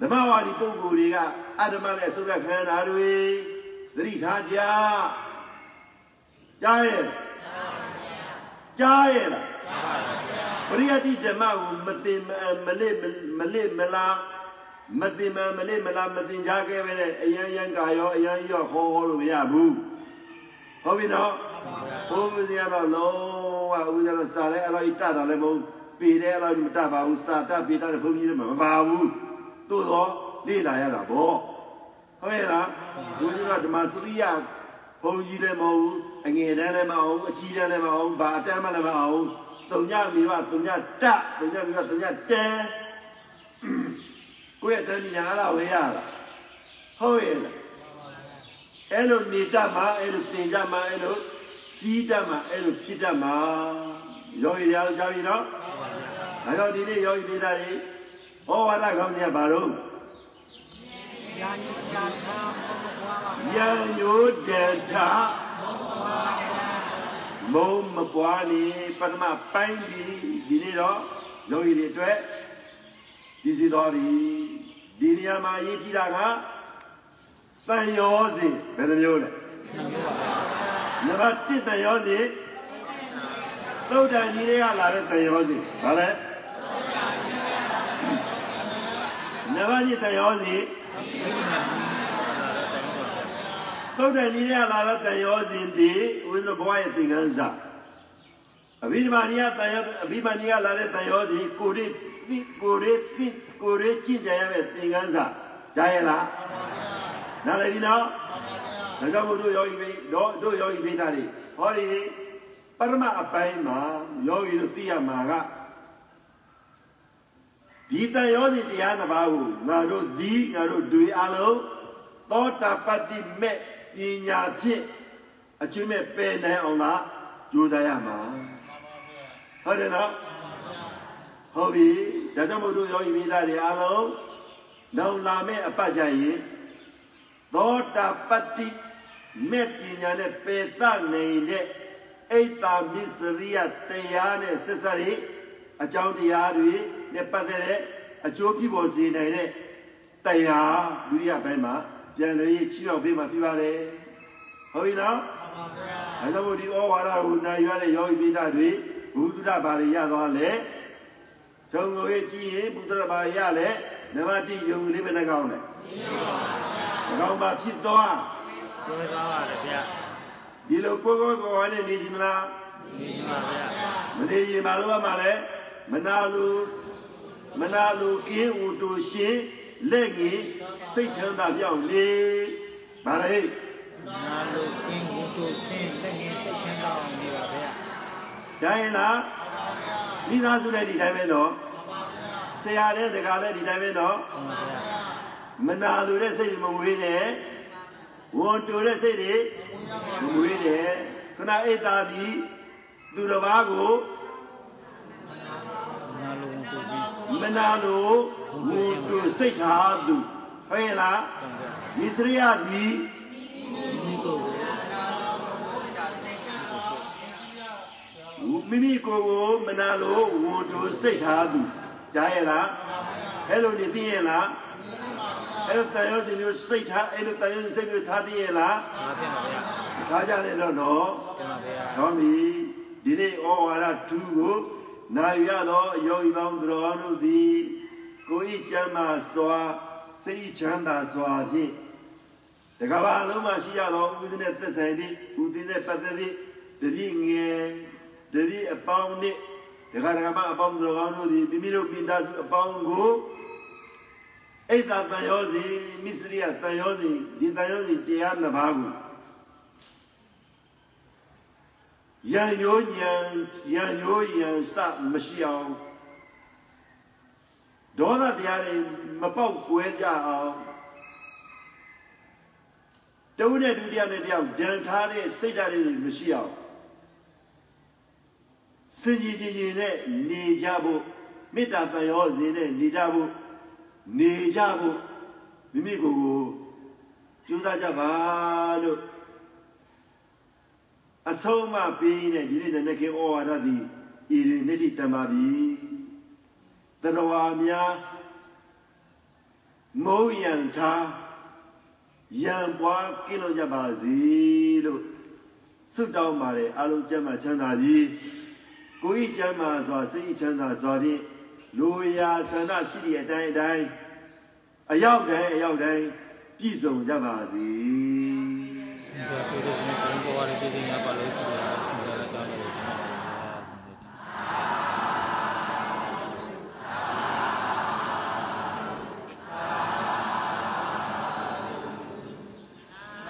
ဓမ္မဝါဒီပုဂ္ဂိုလ်တွေကအတ္တမနဲ့ဆုရခန္ဓာတွေ သတိထားကြကြားရဲ့ကြားရဲ့လားပရိယတိဓမ္မကိုမသိမလစ်မလစ်မလားမသိမမလေးမလားမတင်ကြခဲ့ပဲနဲ့အယံယံကာရောအယံရောဟောဟောလို့မရဘူးဟုတ်ပြီနော်ဘုရားကြီးကတော့လုံးဝဦးဇင်းတို့စာလဲအဲ့လိုတတ်တာလည်းမဟုတ်ပေတယ်အဲ့လိုမတတ်ပါဘူးစာတတ်ပေတတ်တဲ့ဘုန်းကြီးတွေမပါဘူးသို့တော့လေ့လာရတာဗောဟုတ်ရဲ့လား ဘုန်းကြီးကဓမ္မစရိယဘုန်းကြီးလည်းမဟုတ်ဘူးအငယ်တန်းလည်းမအောင်အကြီးတန်းလည်းမအောင်ဘာအတန်းမှလည်းမအောင်တုံညမိဘတုံညတတုံညမိဘတုံညတန်းကိုယ့်ရဲ့တဏှာလားဝေရလားဟုတ်ရဲ့လားအဲ့လိုနေတတ်မှာအဲ့လိုသင်ကြမှာအဲ့လိုစီးတတ်မှာအဲ့လိုဖြစ်တတ်မှာယောဂီများကြားပြီနော်ဒါကြောင့်ဒီနေ့ယောဂီပြည်သားတွေဟောဝါဒကောင်းကြီးကဘာလို့ယာနိကြာသာဘုရား ယံယိုတန်ထမုံမပွားနေပထမပိုင်းဒီဒီနေ့တော့ယောဂီတွေအတွက်ဒီစီတော်ဒီဒီနေရာမှာအရေးကြီးတာကတန်ရောစဉ်ဘယ်နှမျိုးလဲနံပါတ်1တန်ရောစဉ်သုတ်တန်ကြီးတွေကလာတဲ့တန်ရောစဉ်ဗါလဲနံပါတ်2တန်ရောစဉ် သုတ်တန်ကြီးတွေကလာတဲ့တန်ရောစဉ်ဒီဦးဇင်းဘဝရဲ့သင်္ကန်းစာအဘိဓမ္မာနီယတန်ရောအဘိဓမ္မာနီယလာတဲ့တန်ရောစဉ်ကိုရိတိကိုရိတိကိုရိကြင်ကြရမယ့်သင်္ကန်းစာကြားရလားနားလည်ပြီနော်ဒါကြောင့်မို့တို့ယောဂီပိတို့တို့ယောဂီပိသားတွေဟောဒီပရမအပိုင်းမှာယောဂီတို့သိရမှာကဒီတန်ရောစီတရားတစ်ပါးကိုငါတို့ဒီငါတို့တွေ့အလုံးသောတာပတ္တိမဲ့ ပညာဖြင့်အကျွမ်းမဲ့ပယ်နိုင်အောင်လားကြိုးစားရမှာဟုတ်တယ်နော်ဟုတ်ပြီဒါကြောင့်မို့တို့ယောဂီမိသားတွေအားလုံးနောင်လာမဲ့အပတ်ကြရင်သောတာပတ္တိမဲ့ပညာနဲ့ပယ်သနိုင်တဲ့အိတ်တာမစ္စရိယတရားနဲ့ဆက်စပ်ရအကြောင်းတရားတွေနဲ့ပတ်သက်တဲ့အကျိုးပြုပေါ်စေနိုင်တဲ့တရားဒုတိယဘက်မှာ ပြန်လည်ချီအောင်ပေးမှပြပါတယ်ဟုတ်ပြီနော်အဲဒါမို့ဒီဩဝါဒကိုနိုင်ရတဲ့ယောဂီမိသားတွေဘုဒ္ဓဘာတွေရသွားလဲဂျုံကိုကြည့်ရင်ဘုဒ္ဓဘာရလဲနမတိယုံလေးပဲနှကောင်းတယ်နှကောင်းပါဖြစ်သွားပြောသွားပါတယ်ဗျာဒီလိုကိုယ်ကိုယ်ကိုယ်နဲ့နေကြမလားဒီပါဗျာမနေရင်မလုပ်ရမှာလဲမနာလူမနာလူကင်းဦးတူရှင် လက်ကြီးစိတ်ချမ်းသာပြောင်းလေဗါလေနာလိုကင်းကိုတို့ဆင်းလက်ငင်းစိတ်ချမ်းသာအောင်နေပါဗျာဒါရင်လားမိသားစုလည်းဒီတိုင်းပဲနော်ဆရာလည်းတကားလည်းဒီတိုင်းပဲနော်ဟုတ်ပါဗျာဒမနာလိုတဲ့စိတ်တွေမမွေးနဲ့ဝန်တိုတဲ့စိတ်တွေမမွေးနဲ့ခဏအိတ်သာသည်သူတစ်ပါးကိုနာ လိုဝန်ကိုခြင်းမနာလိုဝန်တိုစိတ်ထားသူဟုတ်ရဲ့လားတန်တဲ့မိစရိယသည်မိကိုကိုမိမိကိုယ်ကိုမနာလိုဝန်တိုစိတ်ထားသူကြားရဲ့လားအဲ့လိုနေသိရဲ့လားအဲ့လိုတန်ရုံးစီမျိုးစိတ်ထားအဲ့လိုတန်ရုံးစီစိတ်မျိုးထားသိရဲ့လားအားဖြင့်ပါဗျာထားကြတယ်တော့နော်တင်ပါဗျာဟောမီဒီနေ့ဩဝါဒ2ကို နာယူရသောယောဂီပေါင်းသူတော်ကောင်းတို့သည်ကိုယ်ဤကျမ်းမာစွာစိတ်ဤချမ်းသာစွာဖြင့်တကဘာလုံးမှာရှိရသောဥပဒေနဲ့သက်ဆိုင်သည့်ဥပဒေနဲ့ပတ်သက်သည့်တတိငယ်တတိအပေါင်းနှင့်တကဘာမအပေါင်းသူတော်ကောင်းတို့သည်မိမိတို့ပိသားစုအပေါင်းကိုအိတ်သာတန်ရောစီမိစရိယတန်ရောစီဒီတန်ရောစီတရားနှစ်ပါးကို ရန်ရိုးညံရန်ရိုးရန်စမရှိအောင်ဒေါသတရားတွေမပေါက်ကွဲကြအောင်တဝိနဲ့ဒုတိယနဲ့တယောက်ဒဏ်ထားတဲ့စိတ်ဓာတ်တွေမရှိအောင်စင်ကြည်ကြည်ကြည်နဲ့နေကြဖို့မေတ္တာတန်ရောစဉ်နဲ့နေကြဖို့နေကြဖို့မိမိကိုယ်ကိုကြိုးစားကြပါလို့ အဆုံးမပေးတဲ့ဒီနေ့နဲ့ခင်ဩဝါဒသည်ဤရင်နေ့ထိတံပါပြီတရဝါများမုံရန်ထားရန်ပွားကင်းလို့ကြပါစေလို့ဆုတောင်းပါတယ်အလုံးကျမ်းမာချမ်းသာသည်ကိုယ်ဤကျမ်းမာစွာစိတ်ဤချမ်းသာစွာဖြင့်လူရာဆန္ဒရှိသည့်အတိုင်းအတိုင်းအရောက်တိုင်းအရောက်တိုင်းပြည့်စုံကြပါစေစ para que venha a.